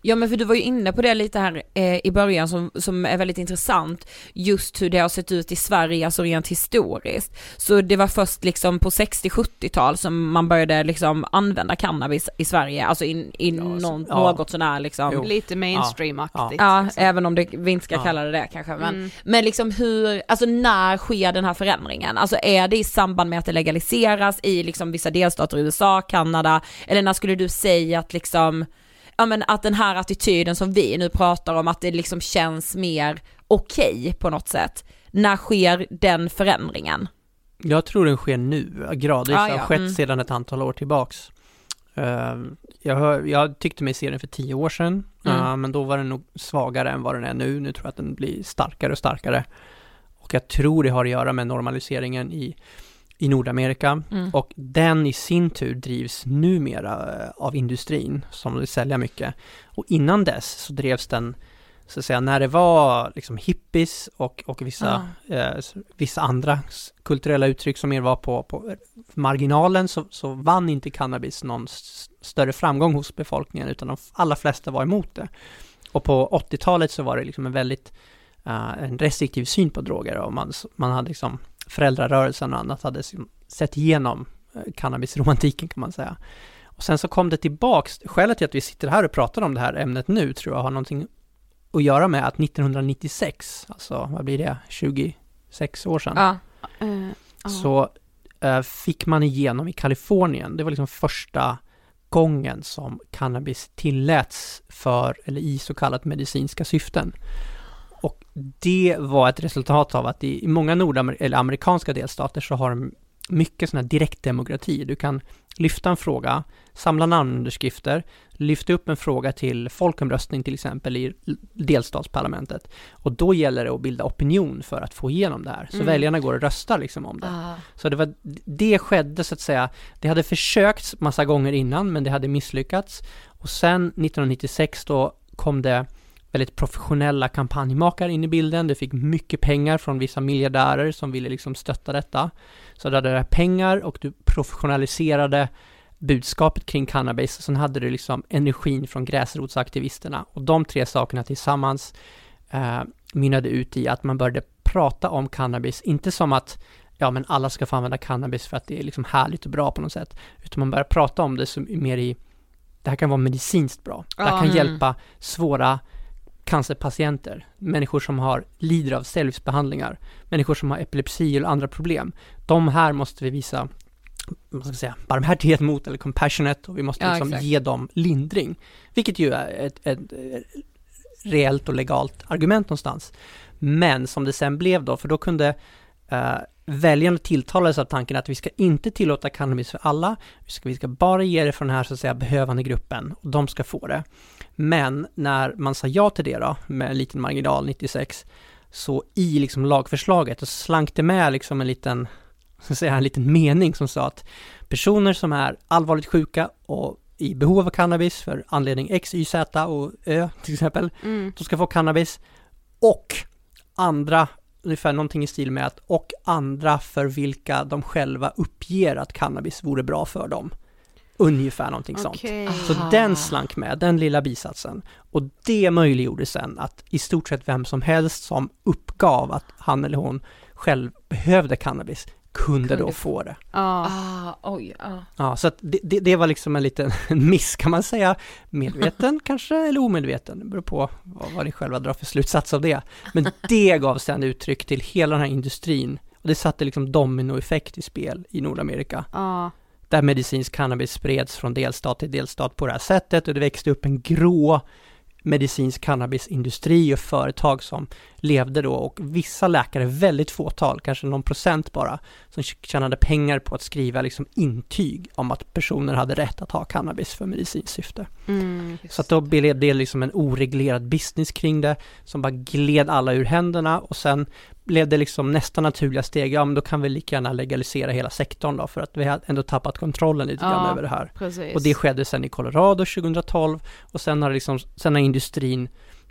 Ja men för du var ju inne på det lite här eh, i början som, som är väldigt intressant, just hur det har sett ut i Sverige, alltså rent historiskt. Så det var först liksom på 60-70-tal som man började liksom använda cannabis i Sverige, alltså in, in Ja, så- någon, ja. något sånär liksom. Jo. Lite mainstream-aktigt. Ja, liksom. även om det, vi inte ska Ja. kalla det det kanske. Men, Mm. men liksom hur, alltså när sker den här förändringen? Alltså är det i samband med att det legaliseras i liksom vissa delstater i USA, Kanada, eller när skulle du säga att liksom, ja men att den här attityden som vi nu pratar om, att det liksom känns mer okej på något sätt. När sker den förändringen? Jag tror den sker nu, gradvis. Ah, ja. har skett Mm. sedan ett antal år tillbaks. Eh, jag, hör, jag tyckte mig se den för tio år sedan, Mm. eh, men då var den nog svagare än vad den är nu. Nu tror jag att den blir starkare och starkare. Och jag tror det har att göra med normaliseringen i, i Nordamerika. Mm. Och den i sin tur drivs numera eh, av industrin som vill sälja mycket. Och innan dess så drevs den, så att säga, när det var liksom hippies och, och vissa, eh, s- vissa andra kulturella uttryck som mer var på, på marginalen så, så vann inte cannabis någon s- större framgång hos befolkningen utan de allra flesta var emot det. Och på 80-talet så var det liksom en väldigt eh, en restriktiv syn på droger och man, man hade liksom föräldrarörelsen och annat hade sett igenom eh, cannabisromantiken kan man säga. Och sen så kom det tillbaks, skälet till att vi sitter här och pratar om det här ämnet nu tror jag har någonting att göra med att 1996, alltså vad blir det, 26 år sedan, Ja. Eh, ja. så eh, fick man igenom i Kalifornien, det var liksom första gången som cannabis tilläts för, eller i så kallat medicinska syften. Och det var ett resultat av att i, i många nordamer eller amerikanska delstater så har de mycket sån här direktdemokrati. Du kan lyfta en fråga, samla namnunderskrifter, lyfta upp en fråga till folkomröstning till exempel i delstatsparlamentet. Och då gäller det att bilda opinion för att få igenom det här. Så Mm. väljarna går och röstar liksom om det. Ah. Så det var, det skedde så att säga, det hade försökts massa gånger innan men det hade misslyckats. Och sen 1996 då kom det väldigt professionella kampanjmakare in i bilden. Det fick mycket pengar från vissa miljardärer som ville liksom stötta detta. Så du hade pengar och du professionaliserade budskapet kring cannabis. Sen hade du liksom energin från gräsrotsaktivisterna. Och de tre sakerna tillsammans eh, mynnade ut i att man började prata om cannabis, inte som att ja men alla ska få använda cannabis för att det är liksom härligt och bra på något sätt, utan man börjar prata om det som mer i, det här kan vara medicinskt bra, det här kan Mm. hjälpa svåra cancerpatienter, människor som har, lider av cellgiftsbehandlingar, människor som har epilepsi eller andra problem. De här måste vi visa, vad ska jag säga, barmhärtighet mot eller compassionate och vi måste Ja, liksom exakt. ge dem lindring. Vilket ju är ett, ett, ett reellt och legalt argument någonstans. Men som det sen blev då, för då kunde eh, väljarna tilltalades av tanken att vi ska inte tillåta cannabis för alla, vi ska, vi ska bara ge det för den här så att säga behövande gruppen och de ska få det. Men när man sa ja till det då, med en liten marginal 96, så i liksom lagförslaget så slank det med liksom en liten, så att säga, en liten mening som sa att personer som är allvarligt sjuka och i behov av cannabis för anledning X, Y, Z och Ö till exempel, Mm. de ska få cannabis och andra, ungefär någonting i stil med att och andra för vilka de själva uppger att cannabis vore bra för dem. Ungefär någonting sånt. Okej. Så Aha. den slank med, den lilla bisatsen. Och det möjliggjorde sen att i stort sett vem som helst som uppgav att han eller hon själv behövde cannabis kunde, Kunde då få. det. Ah, oj, ah. Ja, så att det, det, det var liksom en liten miss kan man säga. Medveten kanske, eller omedveten. Det beror på vad, vad ni själva drar för slutsats av det. Men det gav sedan uttryck till hela den här industrin. Och det satte liksom dominoeffekt i spel i Nordamerika. Ja. Där medicinsk cannabis spreds från delstat till delstat på det här sättet och det växte upp en grå medicinsk cannabisindustri och företag som levde då och vissa läkare, väldigt fåtal, kanske någon procent bara, som tjänade pengar på att skriva liksom intyg om att personer hade rätt att ha cannabis för medicinskt syfte. Mm. Så att då blev det liksom en oreglerad business kring det som bara gled alla ur händerna och sen blev det liksom nästa naturliga steg, ja men då kan vi lika gärna legalisera hela sektorn då för att vi har ändå tappat kontrollen lite grann Ja. över det här. Precis. Och det skedde sen i Colorado 2012 och sen har, liksom, sen har industrin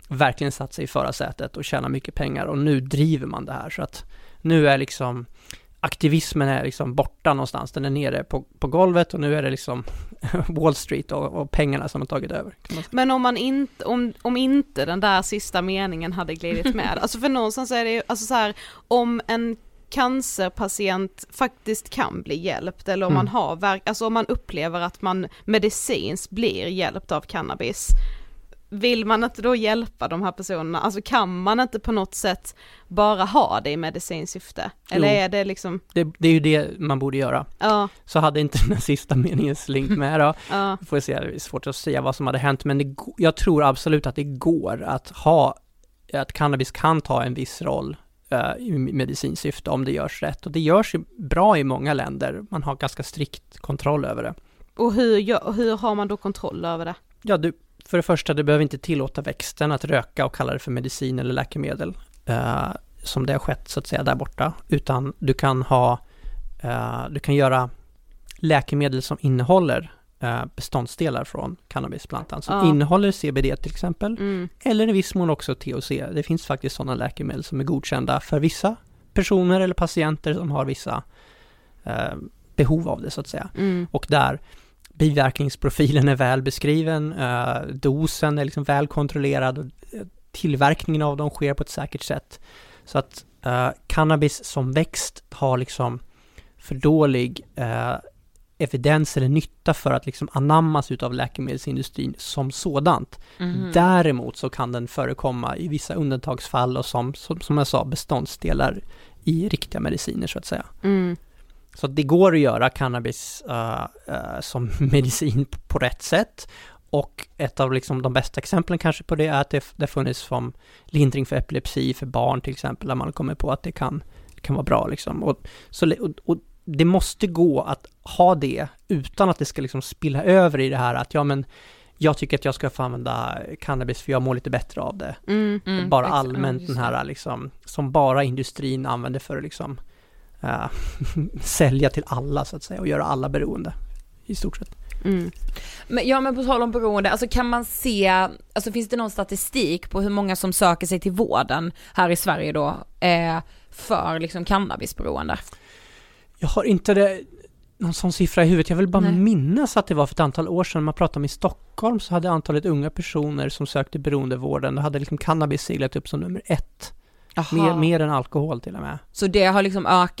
verkligen satt sig i förarsätet och tjänar mycket pengar och nu driver man det här så att nu är liksom aktivismen är liksom borta någonstans, den är nere på, på golvet och nu är det liksom Wall Street och, och pengarna som har tagit över. Men om man inte, om, om inte den där sista meningen hade glidit med, alltså för någonstans är det ju, alltså så här, om en cancerpatient faktiskt kan bli hjälpt eller om Mm. man har verk, alltså om man upplever att man medicinskt blir hjälpt av cannabis, vill man inte då hjälpa de här personerna? Alltså kan man inte på något sätt bara ha det i medicinskt syfte? Eller Jo. är det liksom, Det, det är ju det man borde göra. ja, Så hade inte den här sista meningen slinkt med då, ja, får jag se, det är svårt att säga vad som hade hänt, men det, jag tror absolut att det går att ha, att cannabis kan ta en viss roll eh, i medicinskt syfte om det görs rätt. Och det görs ju bra i många länder, man har ganska strikt kontroll över det. och hur, hur har man då kontroll över det? Ja, du, för det första, du behöver inte tillåta växten att röka och kalla det för medicin eller läkemedel, eh, som det har skett så att säga där borta, utan du kan ha, eh, du kan göra läkemedel som innehåller eh, beståndsdelar från cannabisplantan, som Ja. innehåller CBD till exempel, Mm. eller i viss mån också THC. Det finns faktiskt sådana läkemedel som är godkända för vissa personer eller patienter som har vissa eh, behov av det så att säga Mm. och där biverkningsprofilen är väl beskriven, eh, dosen är liksom väl kontrollerad och eh, tillverkningen av dem sker på ett säkert sätt. Så att eh, cannabis som växt har liksom för dålig evidens eller nytta för att liksom anammas utav läkemedelsindustrin som sådant. Mhm. Däremot så kan den förekomma i vissa undantagsfall och som, som, som jag sa, beståndsdelar i riktiga mediciner så att säga. Mm. Så det går att göra cannabis eh, eh, som medicin på, rätt sätt. Och ett av liksom de bästa exemplen kanske på det är att det, det funnits som lindring för epilepsi för barn till exempel, där man kommer på att det kan, kan vara bra liksom. Och, så, och, och det måste gå att ha det utan att det ska liksom spilla över i det här att ja men jag tycker att jag ska få använda cannabis för jag mår lite bättre av det. Mm. Mm, bara allmänt den här liksom, som bara industrin använder för att liksom eh, sälja till alla så att säga och göra alla beroende i stort sett. Mm. Men, ja men på tal om beroende, alltså kan man se, alltså finns det någon statistik på hur många som söker sig till vården här i Sverige då, eh, för liksom cannabisberoende? Jag har inte det, någon sån siffra i huvudet. Jag vill bara Nej. minnas att det var för ett antal år sedan man pratade om i Stockholm så hade antalet unga personer som sökte beroendevården, då hade liksom cannabis seglat upp som nummer ett. Mer, mer än alkohol till och med. Så det har liksom ökat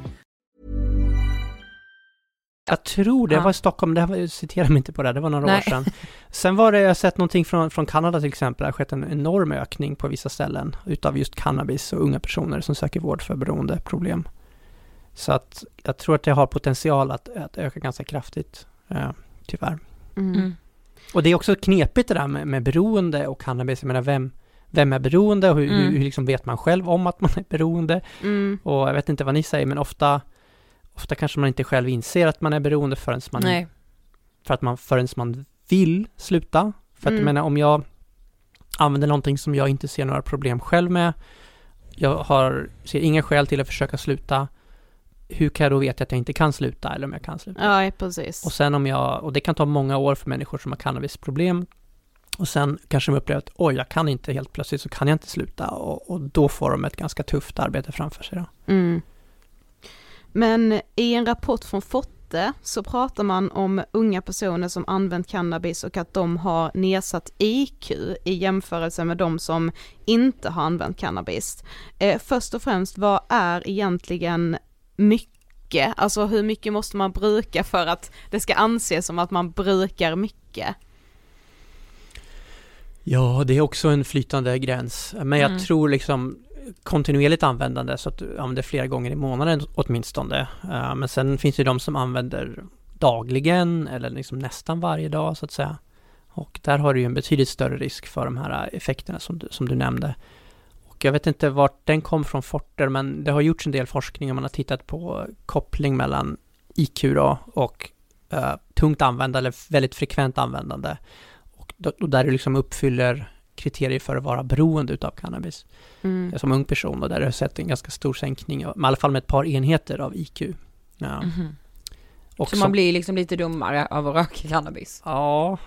Jag tror det Ja. var i Stockholm, det här, citera mig inte på det, det var några Nej. år sedan. Sen var det, jag har sett någonting från, från Kanada till exempel, det har skett en enorm ökning på vissa ställen utav just cannabis och unga personer som söker vård för beroendeproblem. Så att jag tror att det har potential att, att öka ganska kraftigt, eh, tyvärr. Mm. Mm. Och det är också knepigt det där med, med beroende och cannabis, jag menar vem, vem är beroende och hur, Mm. hur, hur liksom vet man själv om att man är beroende? Mm. Och jag vet inte vad ni säger, men ofta, ofta kanske man inte själv inser att man är beroende förrän man, Nej. för att man, förrän man vill sluta. För att jag Mm. menar, om jag använder någonting som jag inte ser några problem själv med, jag har, ser inga skäl till att försöka sluta, hur kan jag då veta att jag inte kan sluta eller om jag kan sluta? Ja, precis. Och sen om jag, och det kan ta många år för människor som har cannabisproblem, och sen kanske de upplever att oj, jag kan inte helt plötsligt så kan jag inte sluta och, och då får de ett ganska tufft arbete framför sig då. Mm. Men i en rapport från Forte så pratar man om unga personer som använt cannabis och att de har nedsatt IQ i jämförelse med de som inte har använt cannabis. Eh, först och främst, vad är egentligen mycket? Alltså hur mycket måste man bruka för att det ska anses som att man brukar mycket? Ja, det är också en flytande gräns. Men jag Mm. tror liksom kontinuerligt användande så att du använder flera gånger i månaden åtminstone. Uh, men sen finns det de som använder dagligen eller liksom nästan varje dag så att säga. Och där har du ju en betydligt större risk för de här eh, effekterna som du, som du nämnde. Och jag vet inte vart den kom från Forter men det har gjorts en del forskning och man har tittat på koppling mellan IQ då och uh, tungt användande eller väldigt frekvent användande. Och, då, och där du liksom uppfyller kriterier för att vara beroende utav cannabis Mm. som ung person och där har jag sett en ganska stor sänkning, i alla fall med ett par enheter av IQ. Ja. Mhm. Och Så som- man blir liksom lite dummare av att röka cannabis. Ja,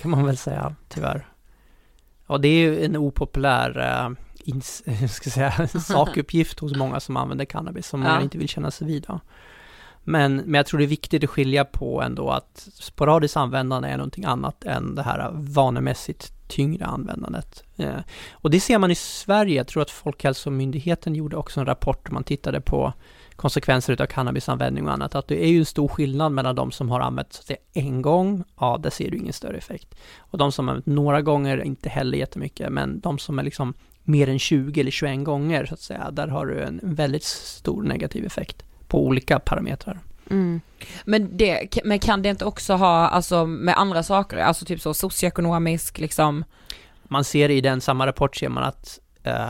kan man väl säga, tyvärr. Ja, det är ju en opopulär ins- ska säga, sakuppgift hos många som använder cannabis, som Ja. man inte vill känna sig vid. då. Men, men jag tror det är viktigt att skilja på ändå att sporadiskt användande är någonting annat än det här vanemässigt tyngre användandet. Eh, och det ser man i Sverige, jag tror att Folkhälsomyndigheten gjorde också en rapport där man tittade på konsekvenser utav cannabisanvändning och annat, att det är ju en stor skillnad mellan de som har använt så att säga, en gång, ja, där ser du ingen större effekt. Och de som har använt några gånger, inte heller jättemycket, men de som är liksom mer än 20 eller 21 gånger så att säga. Där har du en väldigt stor negativ effekt på olika parametrar. Mm. Men, det, men kan det inte också ha, alltså med andra saker, alltså typ så socioekonomisk liksom? Man ser i den samma rapport ser man att eh,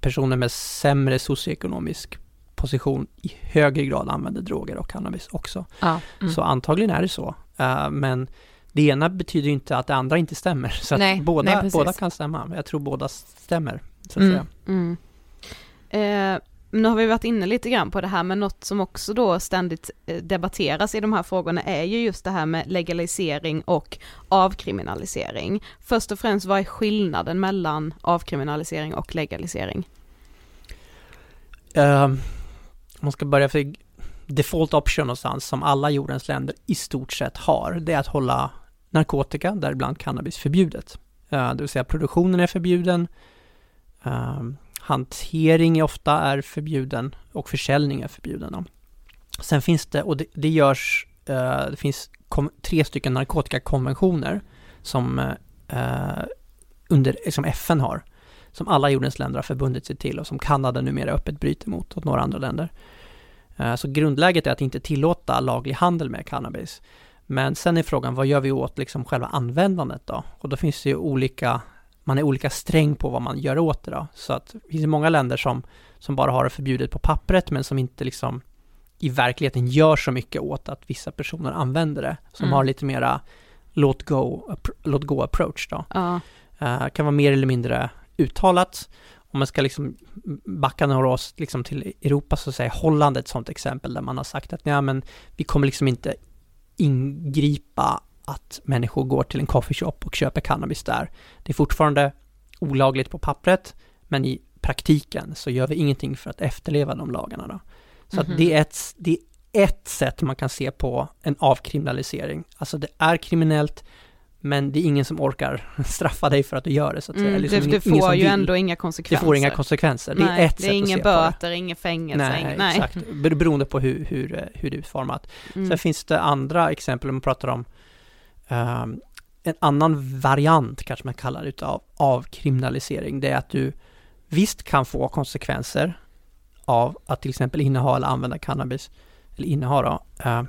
personer med sämre socioekonomisk position i högre grad använder droger och cannabis också. Ja, mm. Så antagligen är det så. Uh, men det ena betyder inte att det andra inte stämmer. Så nej, båda, nej, båda kan stämma. Jag tror båda stämmer. Så att mm. säga. Mm. Eh, nu har vi varit inne lite grann på det här, men något som också då ständigt eh, debatteras i de här frågorna är ju just det här med legalisering och avkriminalisering. Först och främst, vad är skillnaden mellan avkriminalisering och legalisering? Uh, man ska börja för default option någonstans som alla jordens länder i stort sett har, det är att hålla narkotika, däribland cannabis, förbjudet. Uh, det vill säga produktionen är förbjuden, uh, hantering är ofta är förbjuden och försäljning är förbjuden. Sen finns det, och det, det görs, eh, det finns kom, tre stycken narkotikakonventioner som, eh, under, som FN har, som alla jordens länder har förbundit sig till och som Kanada numera öppet bryter mot och några andra länder. Eh, så grundläget är att inte tillåta laglig handel med cannabis. Men sen är frågan, vad gör vi åt liksom själva användandet då? Och då finns det ju olika man är olika sträng på vad man gör åt det då. Så att det finns många länder som, som bara har det förbjudet på pappret men som inte liksom i verkligheten gör så mycket åt att vissa personer använder det. Som mm. har lite mera låt go, låt go approach då. Ja. Uh, kan vara mer eller mindre uttalat. Om man ska liksom backa några år liksom till Europa så säger Holland ett sådant exempel där man har sagt att men vi kommer liksom inte ingripa att människor går till en coffeeshop och köper cannabis där. Det är fortfarande olagligt på pappret, men i praktiken så gör vi ingenting för att efterleva de lagarna då. Så mm -hmm. det är, ett, det är ett sätt man kan se på en avkriminalisering. Alltså det är kriminellt, men det är ingen som orkar straffa dig för att du gör det så att mm, säga. Liksom det, det får ju ändå inga konsekvenser. Det får inga konsekvenser. Det nej, är ett det sätt är inga att se böter, på det. inga fängelse. Nej, nej, exakt. Beroende på hur, hur, hur det är utformat. Mm. Sen finns det andra exempel, om man pratar om Um, en annan variant kanske man kallar det av avkriminalisering, det är att du visst kan få konsekvenser av att till exempel inneha eller använda cannabis, eller inneha då, uh,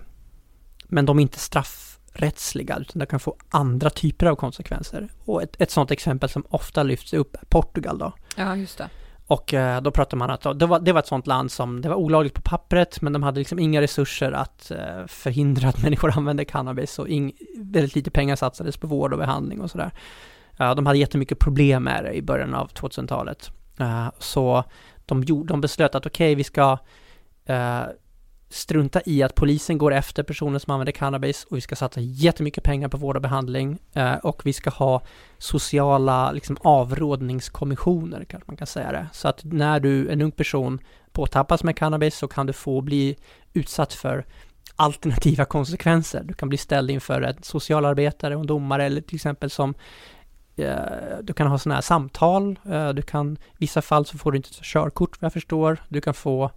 men de är inte straffrättsliga, utan de kan få andra typer av konsekvenser. Och ett, ett sådant exempel som ofta lyfts upp är Portugal då. Ja, just det. Och eh, då pratade man att det var, det var ett sånt land som, det var olagligt på pappret, men de hade liksom inga resurser att eh, förhindra att människor använde cannabis och ing, väldigt lite pengar satsades på vård och behandling och sådär. de hade jättemycket problem med det i början av 2000-talet. Eh, så de, gjorde, de beslöt att okej, okay, vi ska strunta i att polisen går efter personer som använder cannabis och vi ska satsa jättemycket pengar på vård och behandling eh, och vi ska ha sociala liksom, avrådningskommissioner, kanske man kan säga det. Så att när du, en ung person, påtappas med cannabis så kan du få bli utsatt för alternativa konsekvenser. Du kan bli ställd inför en socialarbetare och en domare eller till exempel som eh, du kan ha sådana här samtal, eh, du kan, i vissa fall så får du inte körkort vad jag förstår, du kan få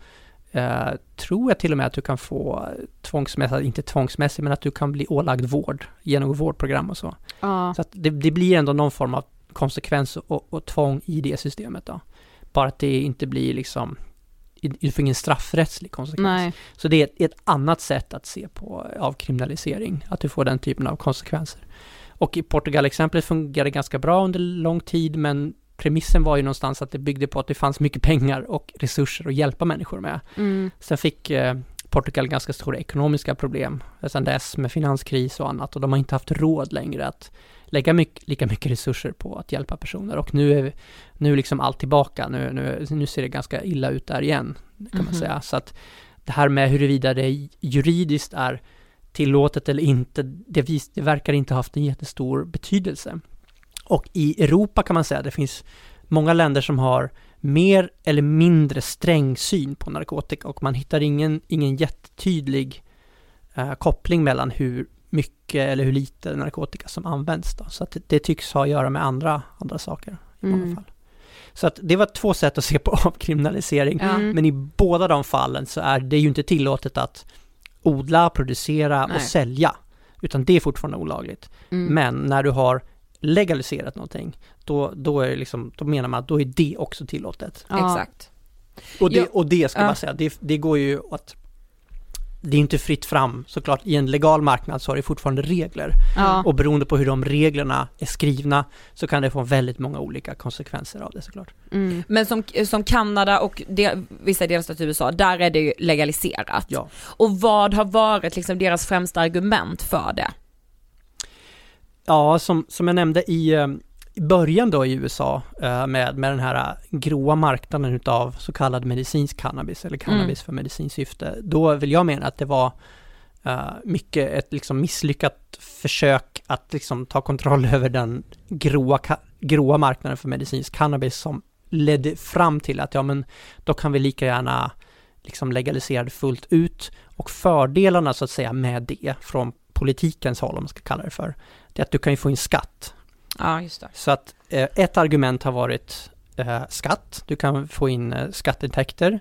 Uh, tror jag till och med att du kan få tvångsmässigt, inte tvångsmässigt, men att du kan bli ålagd vård genom vårdprogram och så. Ja. Så att det, det, blir ändå någon form av konsekvens och, och tvång i det systemet då. Bara att det inte blir liksom, du får ingen straffrättslig konsekvens. Nej. Så det är ett, ett, annat sätt att se på avkriminalisering, att du får den typen av konsekvenser. Och i Portugal-exemplet fungerade ganska bra under lång tid, men premissen var ju någonstans att det byggde på att det fanns mycket pengar och resurser att hjälpa människor med. Mm. Sen fick eh, Portugal ganska stora ekonomiska problem sedan dess med finanskris och annat och de har inte haft råd längre att lägga mycket, lika mycket resurser på att hjälpa personer och nu är nu liksom allt tillbaka, nu, nu, nu ser det ganska illa ut där igen kan mm -hmm. man mhm. säga. Så att det här med huruvida det juridiskt är tillåtet eller inte, det, vis, det verkar inte ha haft en jättestor betydelse. Och i Europa kan man säga att det finns många länder som har mer eller mindre sträng syn på narkotika och man hittar ingen, ingen jättetydlig uh, koppling mellan hur mycket eller hur lite narkotika som används. Då. Så att det, det tycks ha att göra med andra, andra saker i många Mm. fall. Så att det var två sätt att se på avkriminalisering, Mm. men i båda de fallen så är det ju inte tillåtet att odla, producera Nej. och sälja, utan det är fortfarande olagligt. Mm. Men när du har legaliserat någonting, då, då, är det liksom, då menar man att då är det också tillåtet. Ja. Exakt. Och det, och det ska Ja. man säga, det, det går ju att det är inte fritt fram såklart. I en legal marknad så har det fortfarande regler. Ja. Och beroende på hur de reglerna är skrivna så kan det få väldigt många olika konsekvenser av det såklart. Mm. Men som, som Kanada och de, vissa delstater i USA, där är det ju legaliserat. Ja. Och vad har varit liksom deras främsta argument för det? Ja, som, som jag nämnde i, eh, i början då i USA eh, med, med den här eh, gråa marknaden utav så kallad medicinsk cannabis eller cannabis för medicinskt syfte. Då vill jag mena att det var eh, mycket ett liksom misslyckat försök att liksom ta kontroll över den gråa, gråa marknaden för medicinsk cannabis som ledde fram till att ja men då kan vi lika gärna liksom legalisera det fullt ut och fördelarna så att säga med det från politikens håll om man ska kalla det för det är att du kan ju få in skatt. Ja, just det. Så att eh, ett argument har varit eh, skatt, du kan få in eh, skatteintäkter.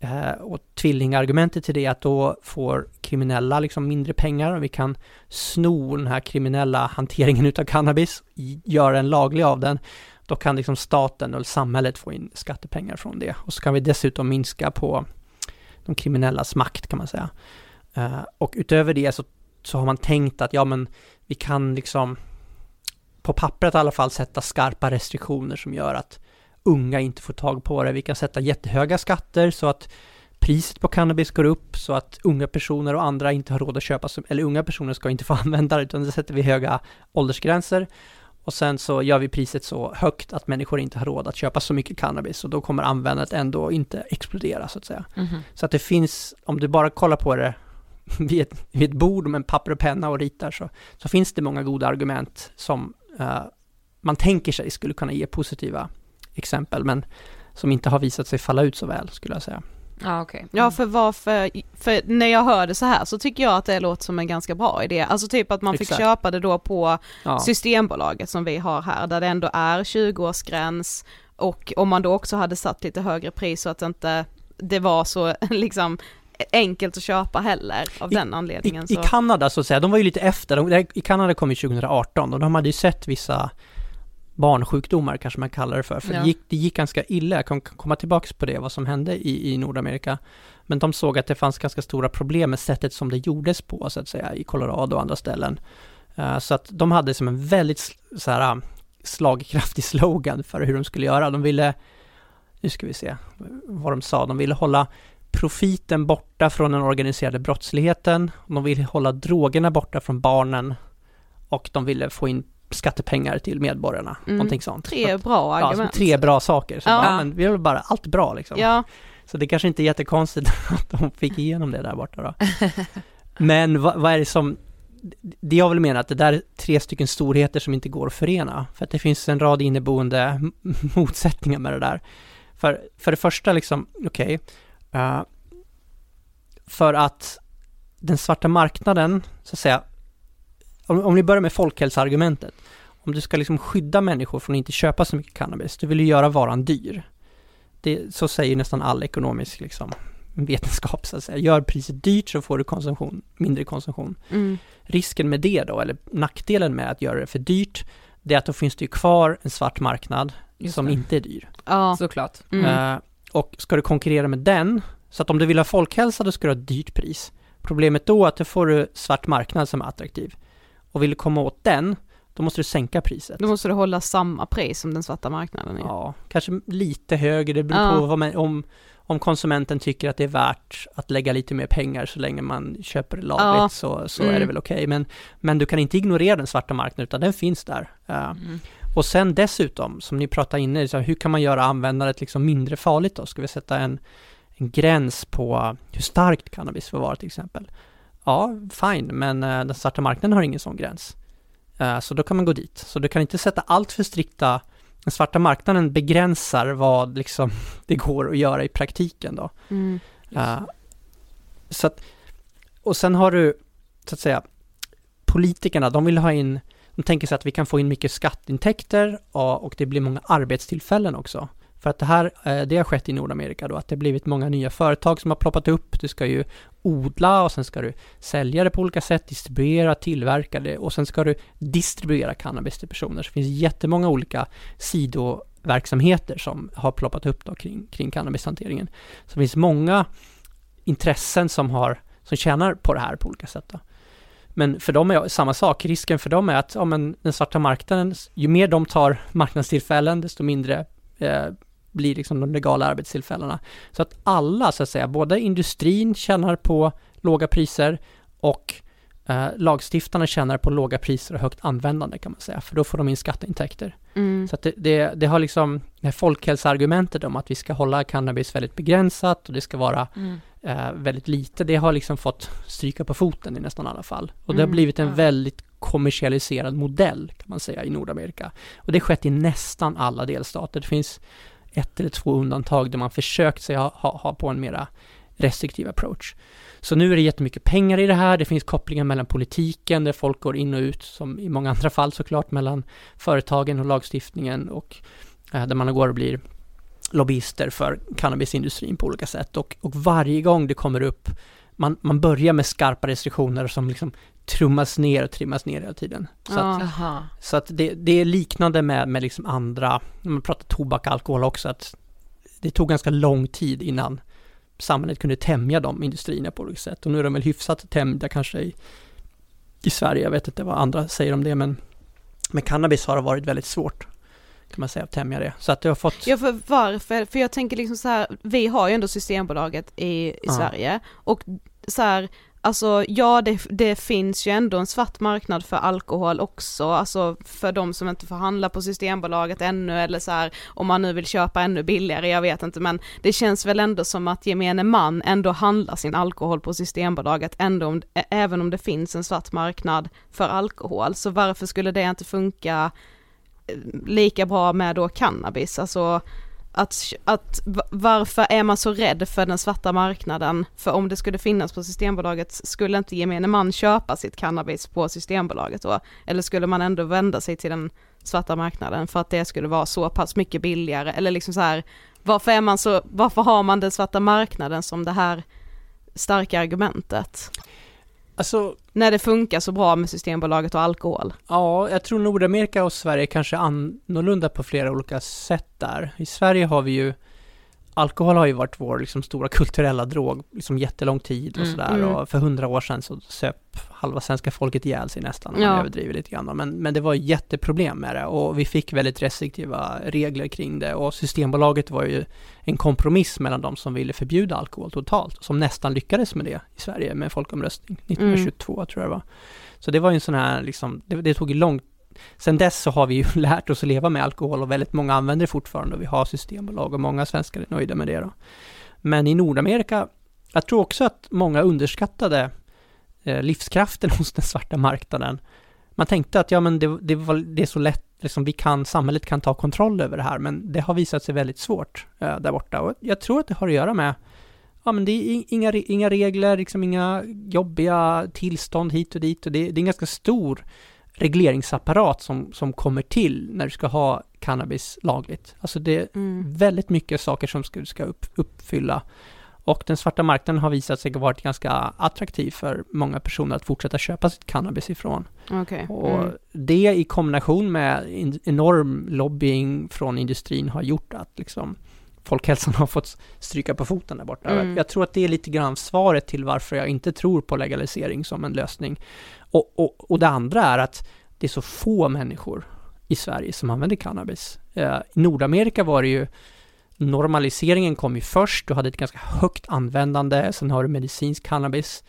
Eh, och tvillingargumentet till det är att då får kriminella liksom mindre pengar och vi kan sno den här kriminella hanteringen utav cannabis, göra en laglig av den. Då kan liksom staten eller samhället få in skattepengar från det. Och så kan vi dessutom minska på de kriminellas makt kan man säga. Eh, och utöver det så, så har man tänkt att ja men vi kan liksom på pappret i alla fall sätta skarpa restriktioner som gör att unga inte får tag på det. Vi kan sätta jättehöga skatter så att priset på cannabis går upp så att unga personer och andra inte har råd att köpa, eller unga personer ska inte få använda det utan det sätter vi höga åldersgränser. Och sen så gör vi priset så högt att människor inte har råd att köpa så mycket cannabis och då kommer användandet ändå inte explodera så att säga. Så att det finns, om du bara kollar på det vid ett, vid ett bord med en papper och penna och ritar så, så finns det många goda argument som eh, man tänker sig skulle kunna ge positiva exempel men som inte har visat sig falla ut så väl skulle jag säga. Ja, okej. Ja för varför, för när jag hör det så här så tycker jag att det låter som en ganska bra idé. Alltså typ att man fick Exakt. köpa det då på Ja, Systembolaget som vi har här där det ändå är 20-årsgräns och om man då också hade satt lite högre pris så att inte det var så liksom enkelt att köpa heller av I- den I, anledningen. I så. Kanada så att säga, de var ju lite efter, de, i Kanada kom ju 2018 och de hade ju sett vissa barnsjukdomar kanske man kallar det för, för Ja. det, gick, det gick ganska illa, jag kan komma tillbaks på det, vad som hände i, i Nordamerika. Men de såg att det fanns ganska stora problem med sättet som det gjordes på, så att säga, i Colorado och andra ställen. Eh, så att de hade som en väldigt så här, slagkraftig slogan för hur de skulle göra. De ville, nu ska vi se vad de sa, de ville hålla profiten borta från den organiserade brottsligheten, de ville hålla drogerna borta från barnen och de ville få in skattepengar till medborgarna, Mm. någonting sånt. Tre bra Ja, argument. tre bra saker. Så Ja. bara, men vi vill bara, allt bra liksom. Ja, Så det kanske inte är jättekonstigt att de fick igenom det där borta då. Men vad, vad är det som, det jag vill mena att det där är tre stycken storheter som inte går att förena. För att det finns en rad inneboende motsättningar med det där. För, för det första liksom, okej, eh, för att den svarta marknaden, så att säga, om, om vi börjar med folkhälsoargumentet, om du ska liksom skydda människor från att inte köpa så mycket cannabis, du vill ju göra varan dyr. Det, så säger nästan all ekonomisk liksom, vetenskap så att säga. Gör priset dyrt så får du konsumtion, mindre konsumtion. mm. Risken med det då, eller nackdelen med att göra det för dyrt, det är att då finns det ju kvar en svart marknad Just som det. inte är dyr. ja. Såklart. Mm. Eh, och ska du konkurrera med den, så att om du vill ha folkhälsa då ska du ha ett dyrt pris. Problemet då är att då får du svart marknad som är attraktiv. Och vill du komma åt den, då måste du sänka priset. Då måste du hålla samma pris som den svarta marknaden är. Ja, kanske lite högre, det beror Ja. på vad man, om, om konsumenten tycker att det är värt att lägga lite mer pengar så länge man köper lagligt Ja. så, så Mm. är det väl okej. Men, men du kan inte ignorera den svarta marknaden utan den finns där. Eh, Mm. Och sen dessutom, som ni pratade inne, så hur kan man göra användandet liksom mindre farligt då? Ska vi sätta en, en gräns på hur starkt cannabis får vara till exempel? Ja, fine, men eh, den svarta marknaden har ingen sån gräns. Eh, så då kan man gå dit. Så du kan inte sätta allt för strikta den svarta marknaden begränsar vad liksom det går att göra i praktiken då. Mm. Eh, så att, och sen har du, så att säga, politikerna, de vill ha in, de tänker sig att vi kan få in mycket skatteintäkter och, det blir många arbetstillfällen också. För att det här, eh, det har skett i Nordamerika då, att det har blivit många nya företag som har ploppat upp. Du ska ju odla och sen ska du sälja det på olika sätt, distribuera, tillverka det och sen ska du distribuera cannabis till personer. Så det finns jättemånga olika sidoverksamheter som har ploppat upp då kring, kring cannabishanteringen. Så det finns många intressen som, har, som tjänar på det här på olika sätt. Då. Men för dem är samma sak, risken för dem är att ja, men den svarta marknaden, ju mer de tar marknadstillfällen, desto mindre eh, blir liksom de legala arbetstillfällena. Så att alla, så att säga, både industrin tjänar på låga priser och eh, lagstiftarna tjänar på låga priser och högt användande kan man säga, för då får de in skatteintäkter. Mm. Så att det, det, det, har liksom, det här folkhälsoargumentet om att vi ska hålla cannabis väldigt begränsat och det ska vara Mm. Eh, väldigt lite, det har liksom fått stryka på foten i nästan alla fall. Och det har Mm, blivit en väldigt kommersialiserad modell kan man säga i Nordamerika. Och det har skett i nästan alla delstater. Det finns ett eller två undantag där man försökt sig ha, ha, ha på en mera restriktiv approach. Så nu är det jättemycket pengar i det här, det finns kopplingar mellan politiken där folk går in och ut, som i många andra fall såklart, mellan företagen och lagstiftningen och eh, där man går och blir lobbyister för cannabisindustrin på olika sätt. Och, och varje gång det kommer upp man, man börjar med skarpa restriktioner som liksom trummas ner och trimmas ner hela tiden. Så att, så att det, det är liknande med, med liksom andra, när man pratar tobak och alkohol också, att det tog ganska lång tid innan samhället kunde tämja de industrierna på olika sätt. Och nu är de väl hyfsat tämjda kanske i, i Sverige, jag vet inte vad andra säger om det, men med cannabis har det varit väldigt svårt, kan man säga, att tämja det. Så att det har fått... Ja för varför? För jag tänker liksom så här, vi har ju ändå Systembolaget i, i Ja. Sverige och så här, alltså ja det, det finns ju ändå en svart marknad för alkohol också, alltså för de som inte får handla på Systembolaget ännu eller så här, om man nu vill köpa ännu billigare, jag vet inte men det känns väl ändå som att gemene man ändå handlar sin alkohol på Systembolaget ändå om, även om det finns en svart marknad för alkohol, så varför skulle det inte funka lika bra med då cannabis, alltså att, att varför är man så rädd för den svarta marknaden? För om det skulle finnas på Systembolaget, skulle inte gemene man köpa sitt cannabis på Systembolaget då? Eller skulle man ändå vända sig till den svarta marknaden för att det skulle vara så pass mycket billigare? Eller liksom så här, varför är man så, varför har man den svarta marknaden som det här starka argumentet? Alltså, när det funkar så bra med Systembolaget och alkohol. Ja, jag tror Nordamerika och Sverige kanske är annorlunda på flera olika sätt där. I Sverige har vi ju Alkohol har ju varit vår liksom, stora kulturella drog, liksom jättelång tid och Mm, sådär. mm. Och för hundra år sedan så söp halva svenska folket ihjäl sig nästan, om man Ja. överdriver lite grann. Men, men det var jätteproblem med det och vi fick väldigt restriktiva regler kring det. Och Systembolaget var ju en kompromiss mellan de som ville förbjuda alkohol totalt, som nästan lyckades med det i Sverige med folkomröstning 1922 tror jag det var. Så det var ju en sån här, liksom, det, det tog ju lång Sen dess så har vi ju lärt oss att leva med alkohol och väldigt många använder det fortfarande och vi har systembolag och många svenskar är nöjda med det då. Men i Nordamerika, jag tror också att många underskattade eh, livskraften hos den svarta marknaden. Man tänkte att ja men det, det, var, det är så lätt, liksom vi kan, samhället kan ta kontroll över det här, men det har visat sig väldigt svårt eh, där borta. Och jag tror att det har att göra med Ja men det är inga, inga regler, liksom inga jobbiga tillstånd hit och dit och det, det är en ganska stor regleringsapparat som, som kommer till när du ska ha cannabis lagligt. Alltså det är Mm. väldigt mycket saker som du ska upp, uppfylla. Och den svarta marknaden har visat sig varit ganska attraktiv för många personer att fortsätta köpa sitt cannabis ifrån. Och Mm. det i kombination med en enorm lobbying från industrin har gjort att liksom folkhälsan har fått stryka på foten där borta. Mm. Jag tror att det är lite grann svaret till varför jag inte tror på legalisering som en lösning. Och, och, och det andra är att det är så få människor i Sverige som använder cannabis. Eh, I Nordamerika var det ju normaliseringen kom ju först, du hade ett ganska högt användande, sen har du medicinsk cannabis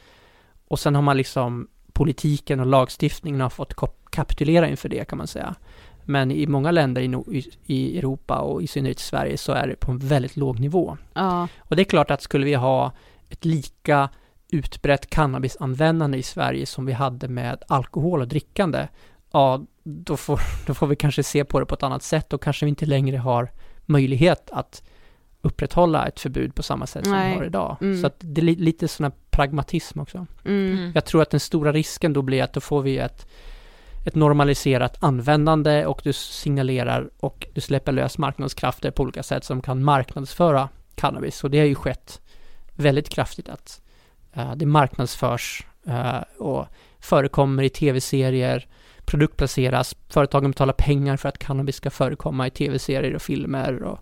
och sen har man liksom politiken och lagstiftningen har fått kap- kapitulera inför det kan man säga. Men i många länder i, no- i, i Europa och i synnerhet Sverige så är det på en väldigt låg nivå. Ja. Och det är klart att skulle vi ha ett lika utbrett cannabisanvändande i Sverige som vi hade med alkohol och drickande, ja, då får, då får vi kanske se på det på ett annat sätt och kanske vi inte längre har möjlighet att upprätthålla ett förbud på samma sätt som Nej. vi har idag. Mm. Så att det är li- lite sån här pragmatism också. Mm. Jag tror att den stora risken då blir att då får vi ett, ett normaliserat användande och du signalerar och du släpper lös marknadskrafter på olika sätt som kan marknadsföra cannabis. Och det har ju skett väldigt kraftigt att det marknadsförs uh, och förekommer i tv-serier, produktplaceras, företagen betalar pengar för att cannabis ska förekomma i tv-serier och filmer och,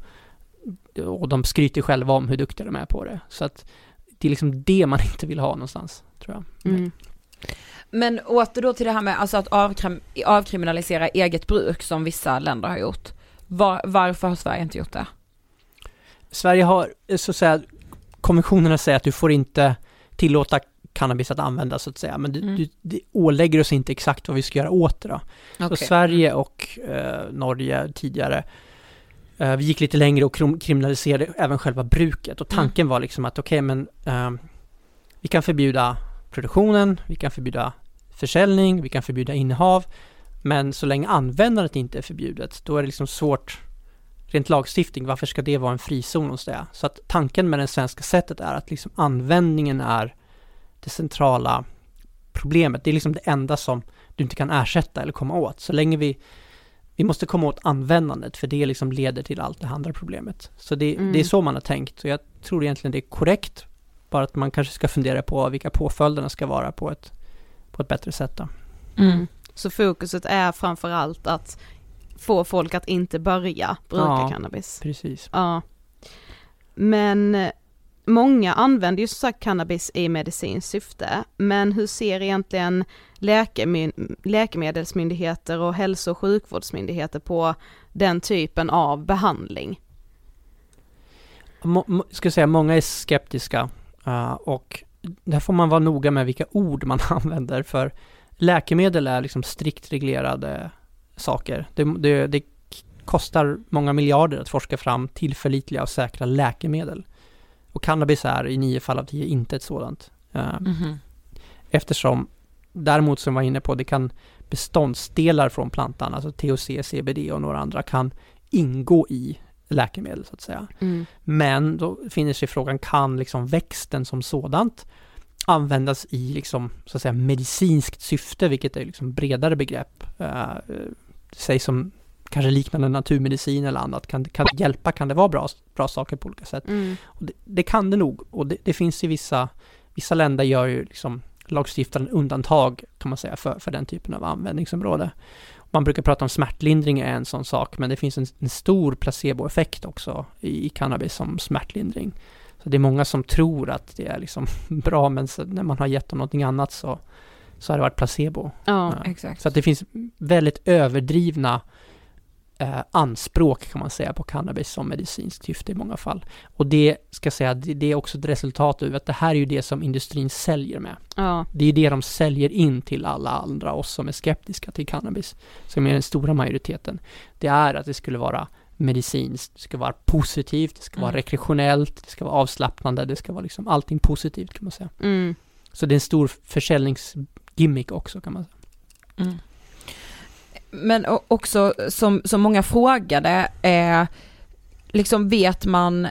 och de skryter själva om hur duktiga de är på det. Så att det är liksom det man inte vill ha någonstans, tror jag. Mm. Men åter då till det här med alltså att avkrim avkriminalisera eget bruk som vissa länder har gjort. Var, varför har Sverige inte gjort det? Sverige har, så att säga, konventionerna säger att du får inte tillåta cannabis att användas så att säga, men mm. du, du ålägger oss inte exakt vad vi ska göra åt det då. Okay. Så Sverige och eh, Norge tidigare, eh, vi gick lite längre och kriminaliserade även själva bruket och tanken mm. var liksom att okej okay, men eh, vi kan förbjuda produktionen, vi kan förbjuda försäljning, vi kan förbjuda innehav, men så länge användandet inte är förbjudet, då är det liksom svårt rent lagstiftning, varför ska det vara en frizon hos det? Så att tanken med det svenska sättet är att liksom användningen är det centrala problemet. Det är liksom det enda som du inte kan ersätta eller komma åt. Så länge vi vi måste komma åt användandet för det liksom leder till allt det andra problemet. Så det, mm. det är så man har tänkt och jag tror egentligen det är korrekt. Bara att man kanske ska fundera på vilka påföljderna ska vara på ett, på ett bättre sätt. Då. Mm. Så fokuset är framförallt att få folk att inte börja bruka ja, cannabis? precis. Ja. Men många använder ju som sagt cannabis i medicinskt syfte, men hur ser egentligen läkemedelsmyndigheter och hälso och sjukvårdsmyndigheter på den typen av behandling? Må, ska säga, många är skeptiska uh, och där får man vara noga med vilka ord man använder för läkemedel är liksom strikt reglerade saker. Det, det, det kostar många miljarder att forska fram tillförlitliga och säkra läkemedel. Och cannabis är i nio fall av tio inte ett sådant. Mm -hmm. Eftersom, däremot som jag var inne på, det kan beståndsdelar från plantan, alltså THC, CBD och några andra, kan ingå i läkemedel så att säga. Mm. Men då finner sig frågan, kan liksom växten som sådant användas i liksom, så att säga, medicinskt syfte, vilket är liksom bredare begrepp. Säg som kanske liknande naturmedicin eller annat, kan, kan hjälpa, kan det vara bra, bra saker på olika sätt? Mm. Det, det, kan det nog, och det, det, finns i vissa, vissa länder gör ju liksom lagstiftaren undantag kan man säga för, för den typen av användningsområde. Man brukar prata om smärtlindring är en sån sak, men det finns en, en stor placeboeffekt också i, i, cannabis som smärtlindring. Så det är många som tror att det är liksom bra, men när man har gett dem någonting annat så, så har det varit placebo. Ja, ja. exakt. Så att det finns väldigt överdrivna eh, anspråk kan man säga på cannabis som medicinskt syfte i många fall. Och det ska jag säga, det, det, är också ett resultat av att det här är ju det som industrin säljer med. Ja. Det är det de säljer in till alla andra, oss som är skeptiska till cannabis, som är den stora majoriteten. Det är att det skulle vara medicinskt, det ska vara positivt, det ska vara mm. rekreationellt, det ska vara avslappnande, det ska vara liksom allting positivt kan man säga. Mm. Så det är en stor försäljningsgimmick också kan man säga. Mm. Men också som, som många frågade, eh, liksom vet man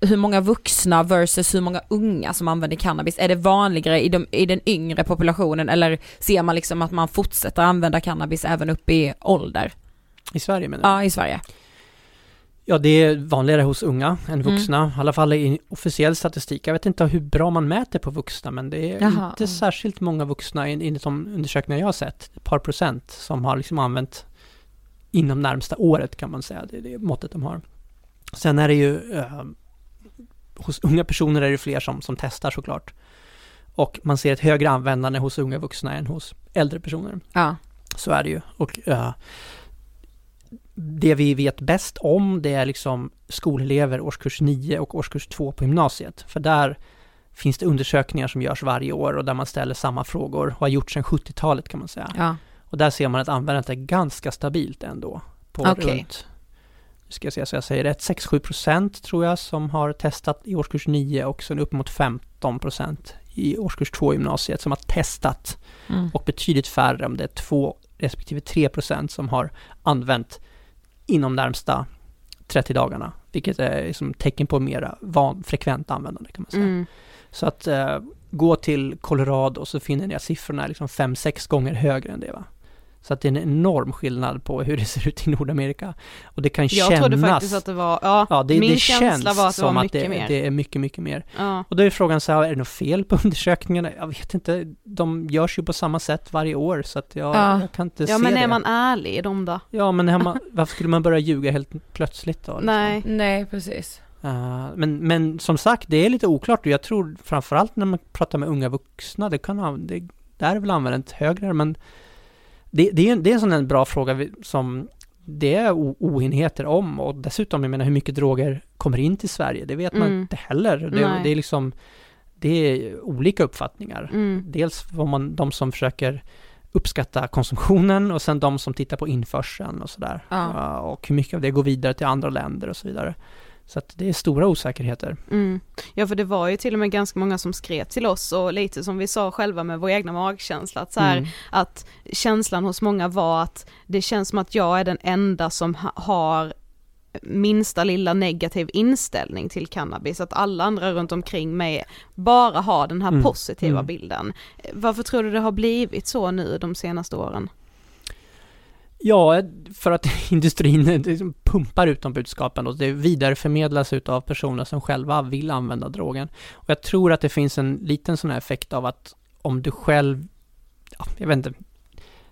hur många vuxna versus hur många unga som använder cannabis? Är det vanligare i, de, i den yngre populationen eller ser man liksom att man fortsätter använda cannabis även upp i ålder? I Sverige menar du? Ja, i Sverige. Ja, det är vanligare hos unga än mm. vuxna, mm. i alla fall i officiell statistik. Jag vet inte hur bra man mäter på vuxna, men det är Jaha. inte särskilt många vuxna enligt de undersökningar jag har sett, ett par procent, som har liksom använt inom närmsta året kan man säga, det är det måttet de har. Sen är det ju, eh, hos unga personer är det fler som, som testar såklart. Och man ser ett högre användande hos unga vuxna än hos äldre personer. Ja. Så är det ju. Och eh, det vi vet bäst om det är liksom skolelever årskurs 9 och årskurs 2 på gymnasiet. För där finns det undersökningar som görs varje år och där man ställer samma frågor och har gjort sedan 70-talet kan man säga. Ja. Och där ser man att användandet är ganska stabilt ändå. På okay. runt, nu ska jag se så jag säger rätt, 6-7 procent tror jag som har testat i årskurs 9 och sen upp mot 15 procent i årskurs 2 i gymnasiet som har testat. Mm. Och betydligt färre om det är 2 respektive 3 procent som har använt inom närmsta 30 dagarna, vilket är liksom tecken på mera van, frekvent användande kan man säga. Mm. Så att eh, gå till Colorado så finner ni att siffrorna är liksom 5-6 gånger högre än det. Va? Så att det är en enorm skillnad på hur det ser ut i Nordamerika. Och det kan Jag kännas... trodde faktiskt att det var, ja, Ja, det, min det känsla känns var att det var mycket det, mer. det är mycket, mycket mer. Ja. Och då är frågan så här, är det något fel på undersökningarna? Jag vet inte, de görs ju på samma sätt varje år så att jag, Ja. jag kan inte ja se men det. är man ärlig i dem då? Ja, men man, varför skulle man börja ljuga helt plötsligt då? liksom? Nej. Nej, precis. Eh, men, men som sagt, det är lite oklart och jag tror framförallt när man pratar med unga vuxna, det kan ha, det, där är väl användandet högre, men det, det, är, en- det är en sån bra fråga som det är oenigheter om och dessutom, jag menar hur mycket droger kommer in till Sverige, det vet man Mm. inte heller. Det, det är liksom, det är olika uppfattningar. Mm. Dels vad man, de som försöker uppskatta konsumtionen och sen de som tittar på införseln och sådär. Ja, och hur mycket av det går vidare till andra länder och så vidare. Så att det är stora osäkerheter. Mm. Ja för det var ju till och med ganska många som skrev till oss och lite som vi sa själva med vår egna magkänsla att så här, Mm. att känslan hos många var att det känns som att jag är den enda som ha, har minsta lilla negativ inställning till cannabis, att alla andra runt omkring mig bara har den här Mm. positiva Mm. bilden. Varför tror du det har blivit så nu de senaste åren? Ja, för att industrin liksom pumpar ut de budskapen och det vidareförmedlas utav personer som själva vill använda drogen. Och jag tror att det finns en liten sån här effekt av att om du själv, ja, jag vet inte,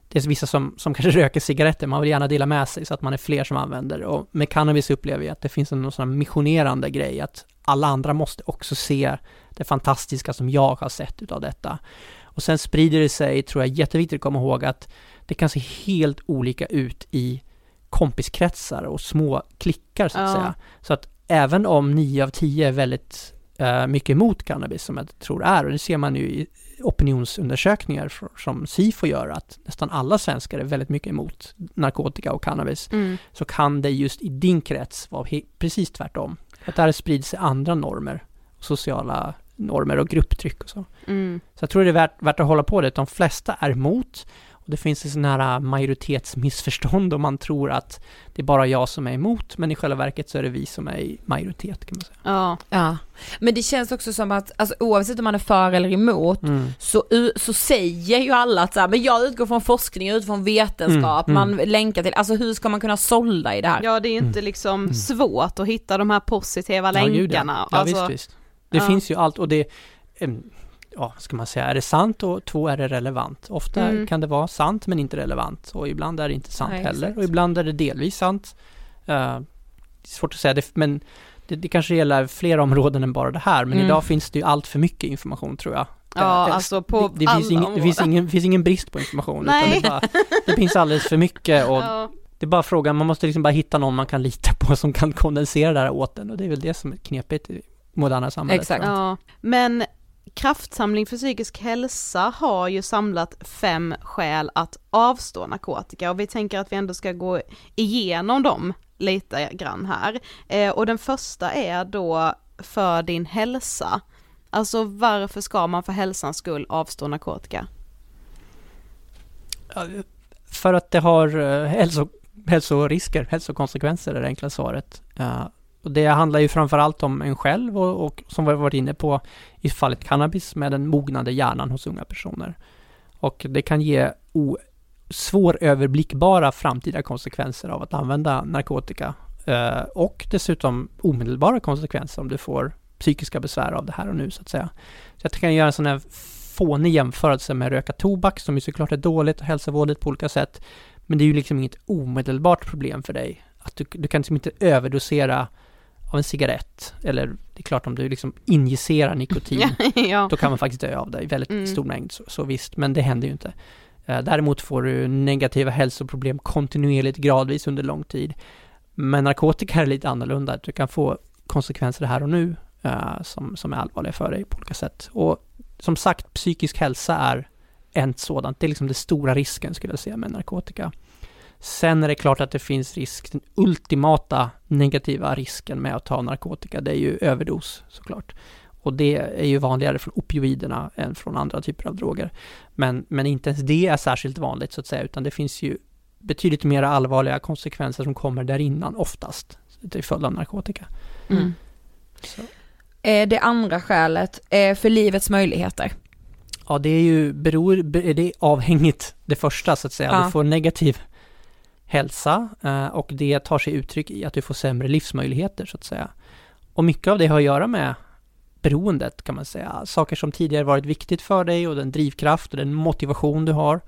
det är vissa som, som kanske röker cigaretter, man vill gärna dela med sig så att man är fler som använder. Och med cannabis upplever jag att det finns en sån här missionerande grej, att alla andra måste också se det fantastiska som jag har sett utav detta. Och sen sprider det sig, tror jag, jätteviktigt att komma ihåg att det kan se helt olika ut i kompiskretsar och små klickar så att Ja. säga. Så att även om 9 av 10 är väldigt eh, mycket emot cannabis som jag tror är, och det ser man ju i opinionsundersökningar som SIFO gör, att nästan alla svenskar är väldigt mycket emot narkotika och cannabis, Mm. så kan det just i din krets vara precis tvärtom. Att där sprids sig andra normer, sociala normer och grupptryck och så. Mm. Så jag tror det är värt, värt att hålla på det. De flesta är emot det finns en sån här äh, majoritetsmissförstånd och man tror att det är bara jag som är emot, men i själva verket så är det vi som är i majoritet kan man säga. Ja. Ja, men det känns också som att, alltså, oavsett om man är för eller emot, Mm. så, så säger ju alla att så här, men jag utgår från forskning, jag utgår från vetenskap, Mm, man länkar till, alltså hur ska man kunna sålla i det här? ja, det är inte liksom Mm. svårt att hitta de här positiva Ja, länkarna. Ja, Alltså, visst, visst. Det ja. finns ju allt och det, ja, ska man säga, är det sant och två är det relevant. Ofta Mm. kan det vara sant men inte relevant och ibland är det inte sant Nej, heller exakt. och ibland är det delvis sant. Är svårt att säga, det, men det, det kanske gäller fler områden än bara det här, men Mm. idag finns det ju allt för mycket information tror jag. Ja, Eh, alltså på det, det, finns alla ingen, det finns ingen, finns ingen brist på information, Nej. utan det, bara, det finns alldeles för mycket och Ja. det är bara frågan, man måste liksom bara hitta någon man kan lita på som kan kondensera det här åt en och det är väl det som är knepigt i moderna samhället. Exakt. Ja, men Kraftsamling för psykisk hälsa har ju samlat fem skäl att avstå narkotika och vi tänker att vi ändå ska gå igenom dem lite grann här. Eh, och den första är då för din hälsa. Alltså varför ska man för hälsans skull avstå narkotika? För att det har eh, hälso, hälsorisker, hälsokonsekvenser är det enkla svaret. Och det handlar ju framförallt om en själv och, och som vi har varit inne på i fallet cannabis med den mognade hjärnan hos unga personer. Och det kan ge o, svåröverblickbara framtida konsekvenser av att använda narkotika. Eh, och dessutom omedelbara konsekvenser om du får psykiska besvär av det här och nu så att säga. Så jag kan göra en sån här fånig jämförelse med röka tobak som ju såklart är dåligt och hälsovådligt på olika sätt. Men det är ju liksom inget omedelbart problem för dig. Att du, du kan liksom inte överdosera av en cigarett. Eller det är klart om du liksom injicerar nikotin, ja. då kan man faktiskt dö av det i väldigt Mm. stor mängd. Så, så visst, men det händer ju inte. Eh, Däremot får du negativa hälsoproblem kontinuerligt gradvis under lång tid. Men narkotika är lite annorlunda. Du kan få konsekvenser här och nu eh, som, som är allvarliga för dig på olika sätt. Och som sagt, psykisk hälsa är en sådant. Det är liksom den stora risken skulle jag säga med narkotika. Sen är det klart att det finns risk, den ultimata negativa risken med att ta narkotika, det är ju överdos såklart. Och det är ju vanligare från opioiderna än från andra typer av droger. Men, men inte ens det är särskilt vanligt så att säga, utan det finns ju betydligt mer allvarliga konsekvenser som kommer där innan oftast, till följd av narkotika. Mm. Eh, det andra skälet är för livets möjligheter. Ja, det är ju beror, är det avhängigt det första så att säga. Ja. Du får negativ hälsa eh, och det tar sig uttryck i att du får sämre livsmöjligheter så att säga. Och mycket av det har att göra med beroendet kan man säga. Saker som tidigare varit viktigt för dig och den drivkraft och den motivation du har,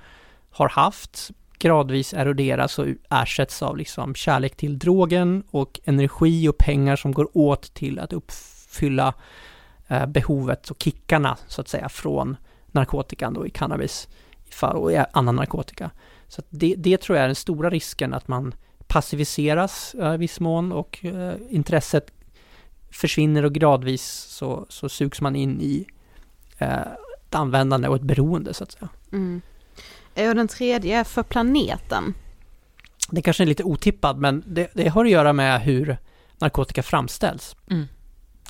har haft gradvis eroderas och ersätts av liksom kärlek till drogen och energi och pengar som går åt till att uppfylla eh, behovet och kickarna så att säga från narkotikan då i cannabis och i annan narkotika. Så att det, det tror jag är den stora risken att man passiviseras eh, i viss mån och eh, intresset försvinner och gradvis så, så sugs man in i eh, ett användande och ett beroende så att säga. Mm. Eh, Och den tredje är för planeten. Det kanske är lite otippad men det, det har att göra med hur narkotika framställs. Mm.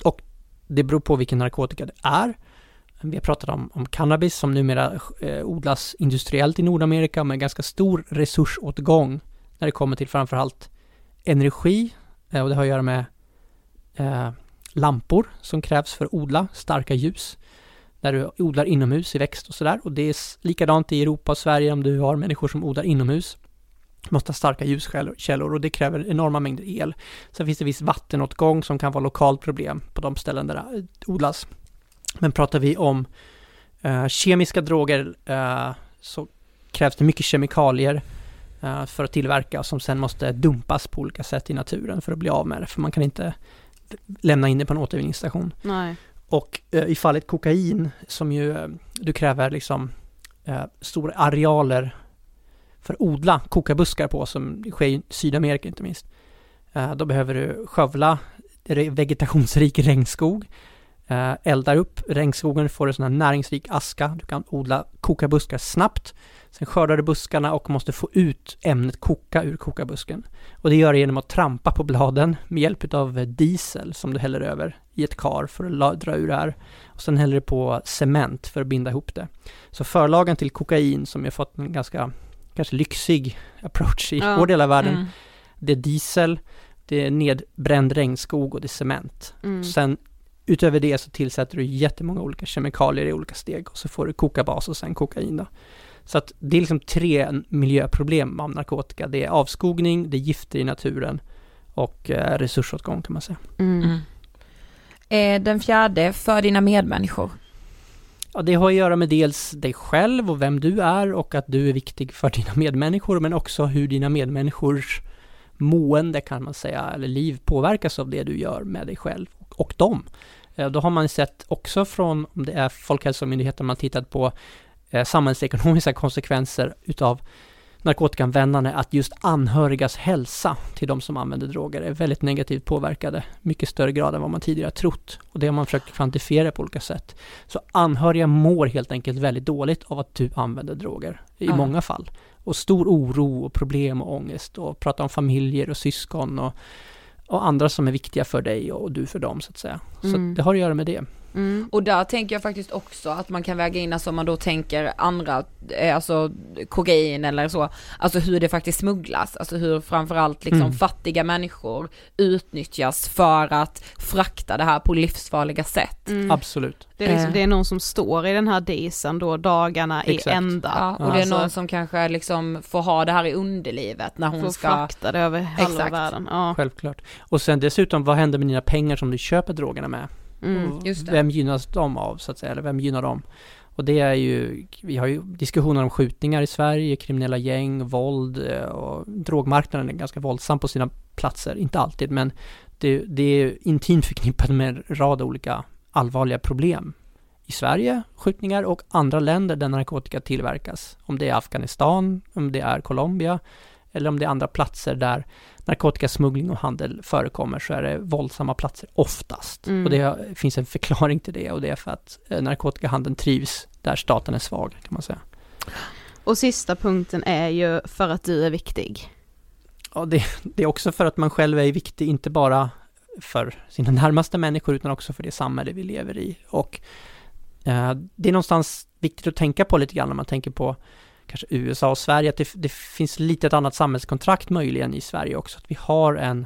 Och det beror på vilken narkotika det är. Vi har pratat om, om cannabis som numera eh, odlas industriellt i Nordamerika med ganska stor resursåtgång när det kommer till framförallt energi eh, och det har att göra med eh, lampor som krävs för att odla starka ljus när du odlar inomhus i växt och sådär och det är likadant i Europa och Sverige om du har människor som odlar inomhus måste ha starka ljuskällor och det kräver enorma mängder el. Sen finns det viss vattenåtgång som kan vara lokalt problem på de ställen där det odlas. Men pratar vi om eh, kemiska droger eh, så krävs det mycket kemikalier eh, för att tillverka som sen måste dumpas på olika sätt i naturen för att bli av med det. För man kan inte lämna in det på en återvinningsstation. Nej. Och eh, i fallet kokain som ju eh, du kräver liksom eh, stora arealer för att odla kokabuskar på som sker i Sydamerika inte minst. Då behöver du skövla vegetationsrik regnskog, eh, eldar upp regnskogen, får en sån här näringsrik aska, du kan odla kokabuskar snabbt. Sen skördar du buskarna och måste få ut ämnet koka ur kokabusken. Och det gör du genom att trampa på bladen med hjälp av diesel som du häller över i ett kar för att dra ur det här. Och sen häller du på cement för att binda ihop det. Så förlagen till kokain som har fått en ganska kanske lyxig approach i Ja. vår del av världen. Mm. Det är diesel, det är nedbränd regnskog och det är cement. Mm. Sen utöver det så tillsätter du jättemånga olika kemikalier i olika steg och så får du kokabas och sen kokain då. Så att det är liksom tre miljöproblem av narkotika. Det är avskogning, det är gifter i naturen och eh, resursåtgång kan man säga. Mm. Mm. Eh, den fjärde, för dina medmänniskor. Ja, det har att göra med dels dig själv och vem du är och att du är viktig för dina medmänniskor men också hur dina medmänniskors mående kan man säga, eller liv påverkas av det du gör med dig själv och, dem. Eh, Då har man sett också från, om det är Folkhälsomyndigheten man tittat på, eh, samhällsekonomiska konsekvenser utav narkotikaanvändande, att just anhörigas hälsa till de som använder droger är väldigt negativt påverkade, mycket större grad än vad man tidigare trott. Och det har man försökt kvantifiera på olika sätt. Så anhöriga mår helt enkelt väldigt dåligt av att du använder droger, i Ja. många fall. Och stor oro och problem och ångest och prata om familjer och syskon och, och andra som är viktiga för dig och du för dem så att säga. Så Mm. det har att göra med det. Mm. Och där tänker jag faktiskt också att man kan väga in, alltså om man då tänker andra, eh, alltså kokain eller så, alltså hur det faktiskt smugglas, alltså hur framförallt liksom Mm. fattiga människor utnyttjas för att frakta det här på livsfarliga sätt. Mm. Absolut. Det, är liksom, Eh. det är någon som står i den här dieseln då dagarna i ända. Ja, och det är Alltså, någon som kanske liksom får ha det här i underlivet när får hon ska, frakta det över halva Exakt. världen. Ja. Självklart. Och sen dessutom, vad händer med dina pengar som du köper drogerna med? Mm. Det. Vem gynnas de av så att säga, eller vem gynnar dem? Och det är ju, vi har ju diskussioner om skjutningar i Sverige, kriminella gäng, våld eh, och drogmarknaden är ganska våldsam på sina platser, inte alltid men det, det är intimt förknippat med en rad olika allvarliga problem. I Sverige, skjutningar och andra länder där narkotika tillverkas. Om det är Afghanistan, om det är Colombia eller om det är andra platser där narkotikasmuggling och handel förekommer så är det våldsamma platser oftast. Mm. Och det finns en förklaring till det och det är för att eh, narkotikahandeln trivs där staten är svag kan man säga. Och sista punkten är ju för att du är viktig. Och det, det är också för att man själv är viktig, inte bara för sina närmaste människor utan också för det samhälle vi lever i. Och eh, det är någonstans viktigt att tänka på lite grann när man tänker på kanske USA och Sverige, att det, det finns lite ett annat samhällskontrakt möjligen i Sverige också. Att vi har en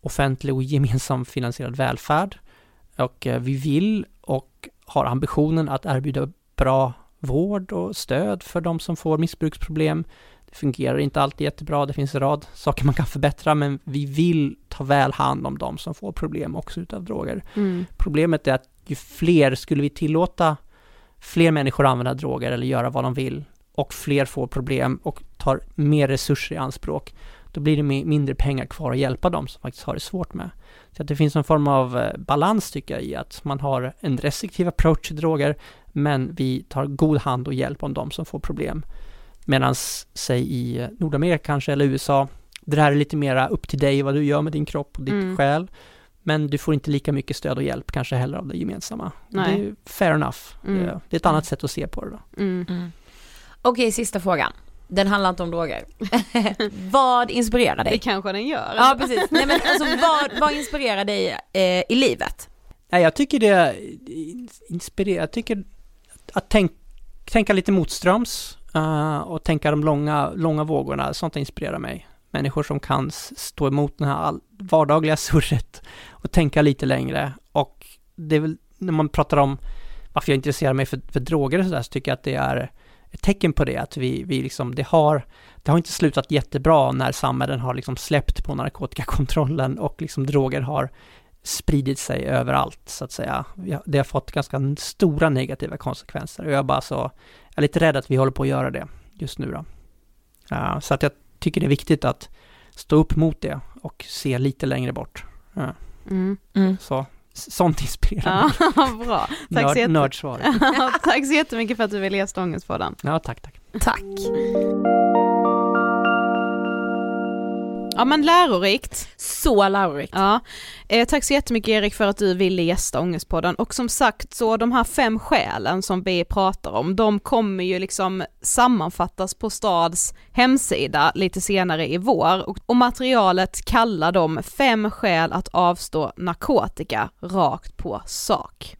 offentlig och gemensam finansierad välfärd och eh, vi vill och har ambitionen att erbjuda bra vård och stöd för de som får missbruksproblem. Det fungerar inte alltid jättebra, det finns en rad saker man kan förbättra, men vi vill ta väl hand om de som får problem också utav droger. Mm. Problemet är att ju fler, skulle vi tillåta fler människor använda droger eller göra vad de vill och fler får problem och tar mer resurser i anspråk, då blir det mindre pengar kvar att hjälpa dem som faktiskt har det svårt med. Så att det finns en form av eh, balans tycker jag i att man har en restriktiv approach till droger, men vi tar god hand och hjälp om de som får problem. Medan, säg i Nordamerika kanske, eller USA, det här är lite mera upp till dig vad du gör med din kropp och ditt Mm. själ. Men du får inte lika mycket stöd och hjälp kanske heller av det gemensamma. Nej. Det är fair enough. Mm. Det, det är ett annat sätt att se på det då. Mm. Okej, sista frågan. Den handlar inte om droger. vad inspirerar Det dig? kanske den gör. Ja, precis. Nej, men alltså, vad, vad inspirerar dig eh, i livet? Nej, jag tycker det inspirerar, jag tycker att tänk, tänka lite motströms eh, och tänka de långa, långa vågorna, sånt inspirerar mig. Människor som kan stå emot det här vardagliga surret och tänka lite längre. Och det är väl när man pratar om varför jag intresserar mig för, för droger och sådär, så tycker jag att det är tecken på det, att vi, vi liksom, det har, det har inte slutat jättebra när samhällen har liksom släppt på narkotikakontrollen och liksom droger har spridit sig överallt så att säga. Det har fått ganska stora negativa konsekvenser och jag är bara så, jag är lite rädd att vi håller på att göra det just nu då. Ja, så att jag tycker det är viktigt att stå upp mot det och se lite längre bort. Ja, Mm. så, s- sånt inspirerar. Ja, bra. Tack så, Nörd, jätte... Tack så jättemycket för att du ville gästa Ångestpodden. Ja, tack, tack. Tack. Ja men lärorikt. Så lärorikt. Ja. Eh, tack så jättemycket Erik för att du ville gästa Ångestpodden och som sagt så de här fem skälen som vi pratar om de kommer ju liksom sammanfattas på Stads hemsida lite senare i vår och, och materialet kallar de fem skäl att avstå narkotika rakt på sak.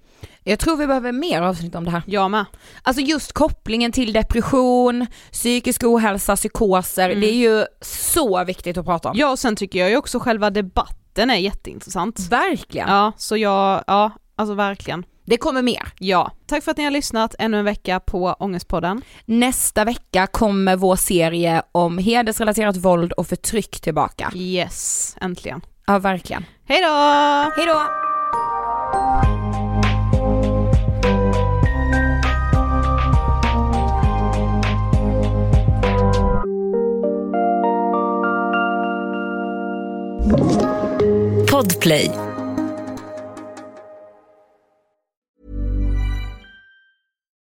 Jag tror vi behöver mer avsnitt om det här. Jag med. Alltså just kopplingen till depression, psykisk ohälsa, psykoser, Mm. det är ju så viktigt att prata om. Ja och sen tycker jag ju också själva debatten är jätteintressant. Verkligen. Ja så jag, ja alltså verkligen. Det kommer mer. Ja, tack för att ni har lyssnat ännu en vecka på Ångestpodden. Nästa vecka kommer vår serie om hedersrelaterat våld och förtryck tillbaka. Yes, äntligen. Ja, verkligen. Hej då! Hej då! Podplay.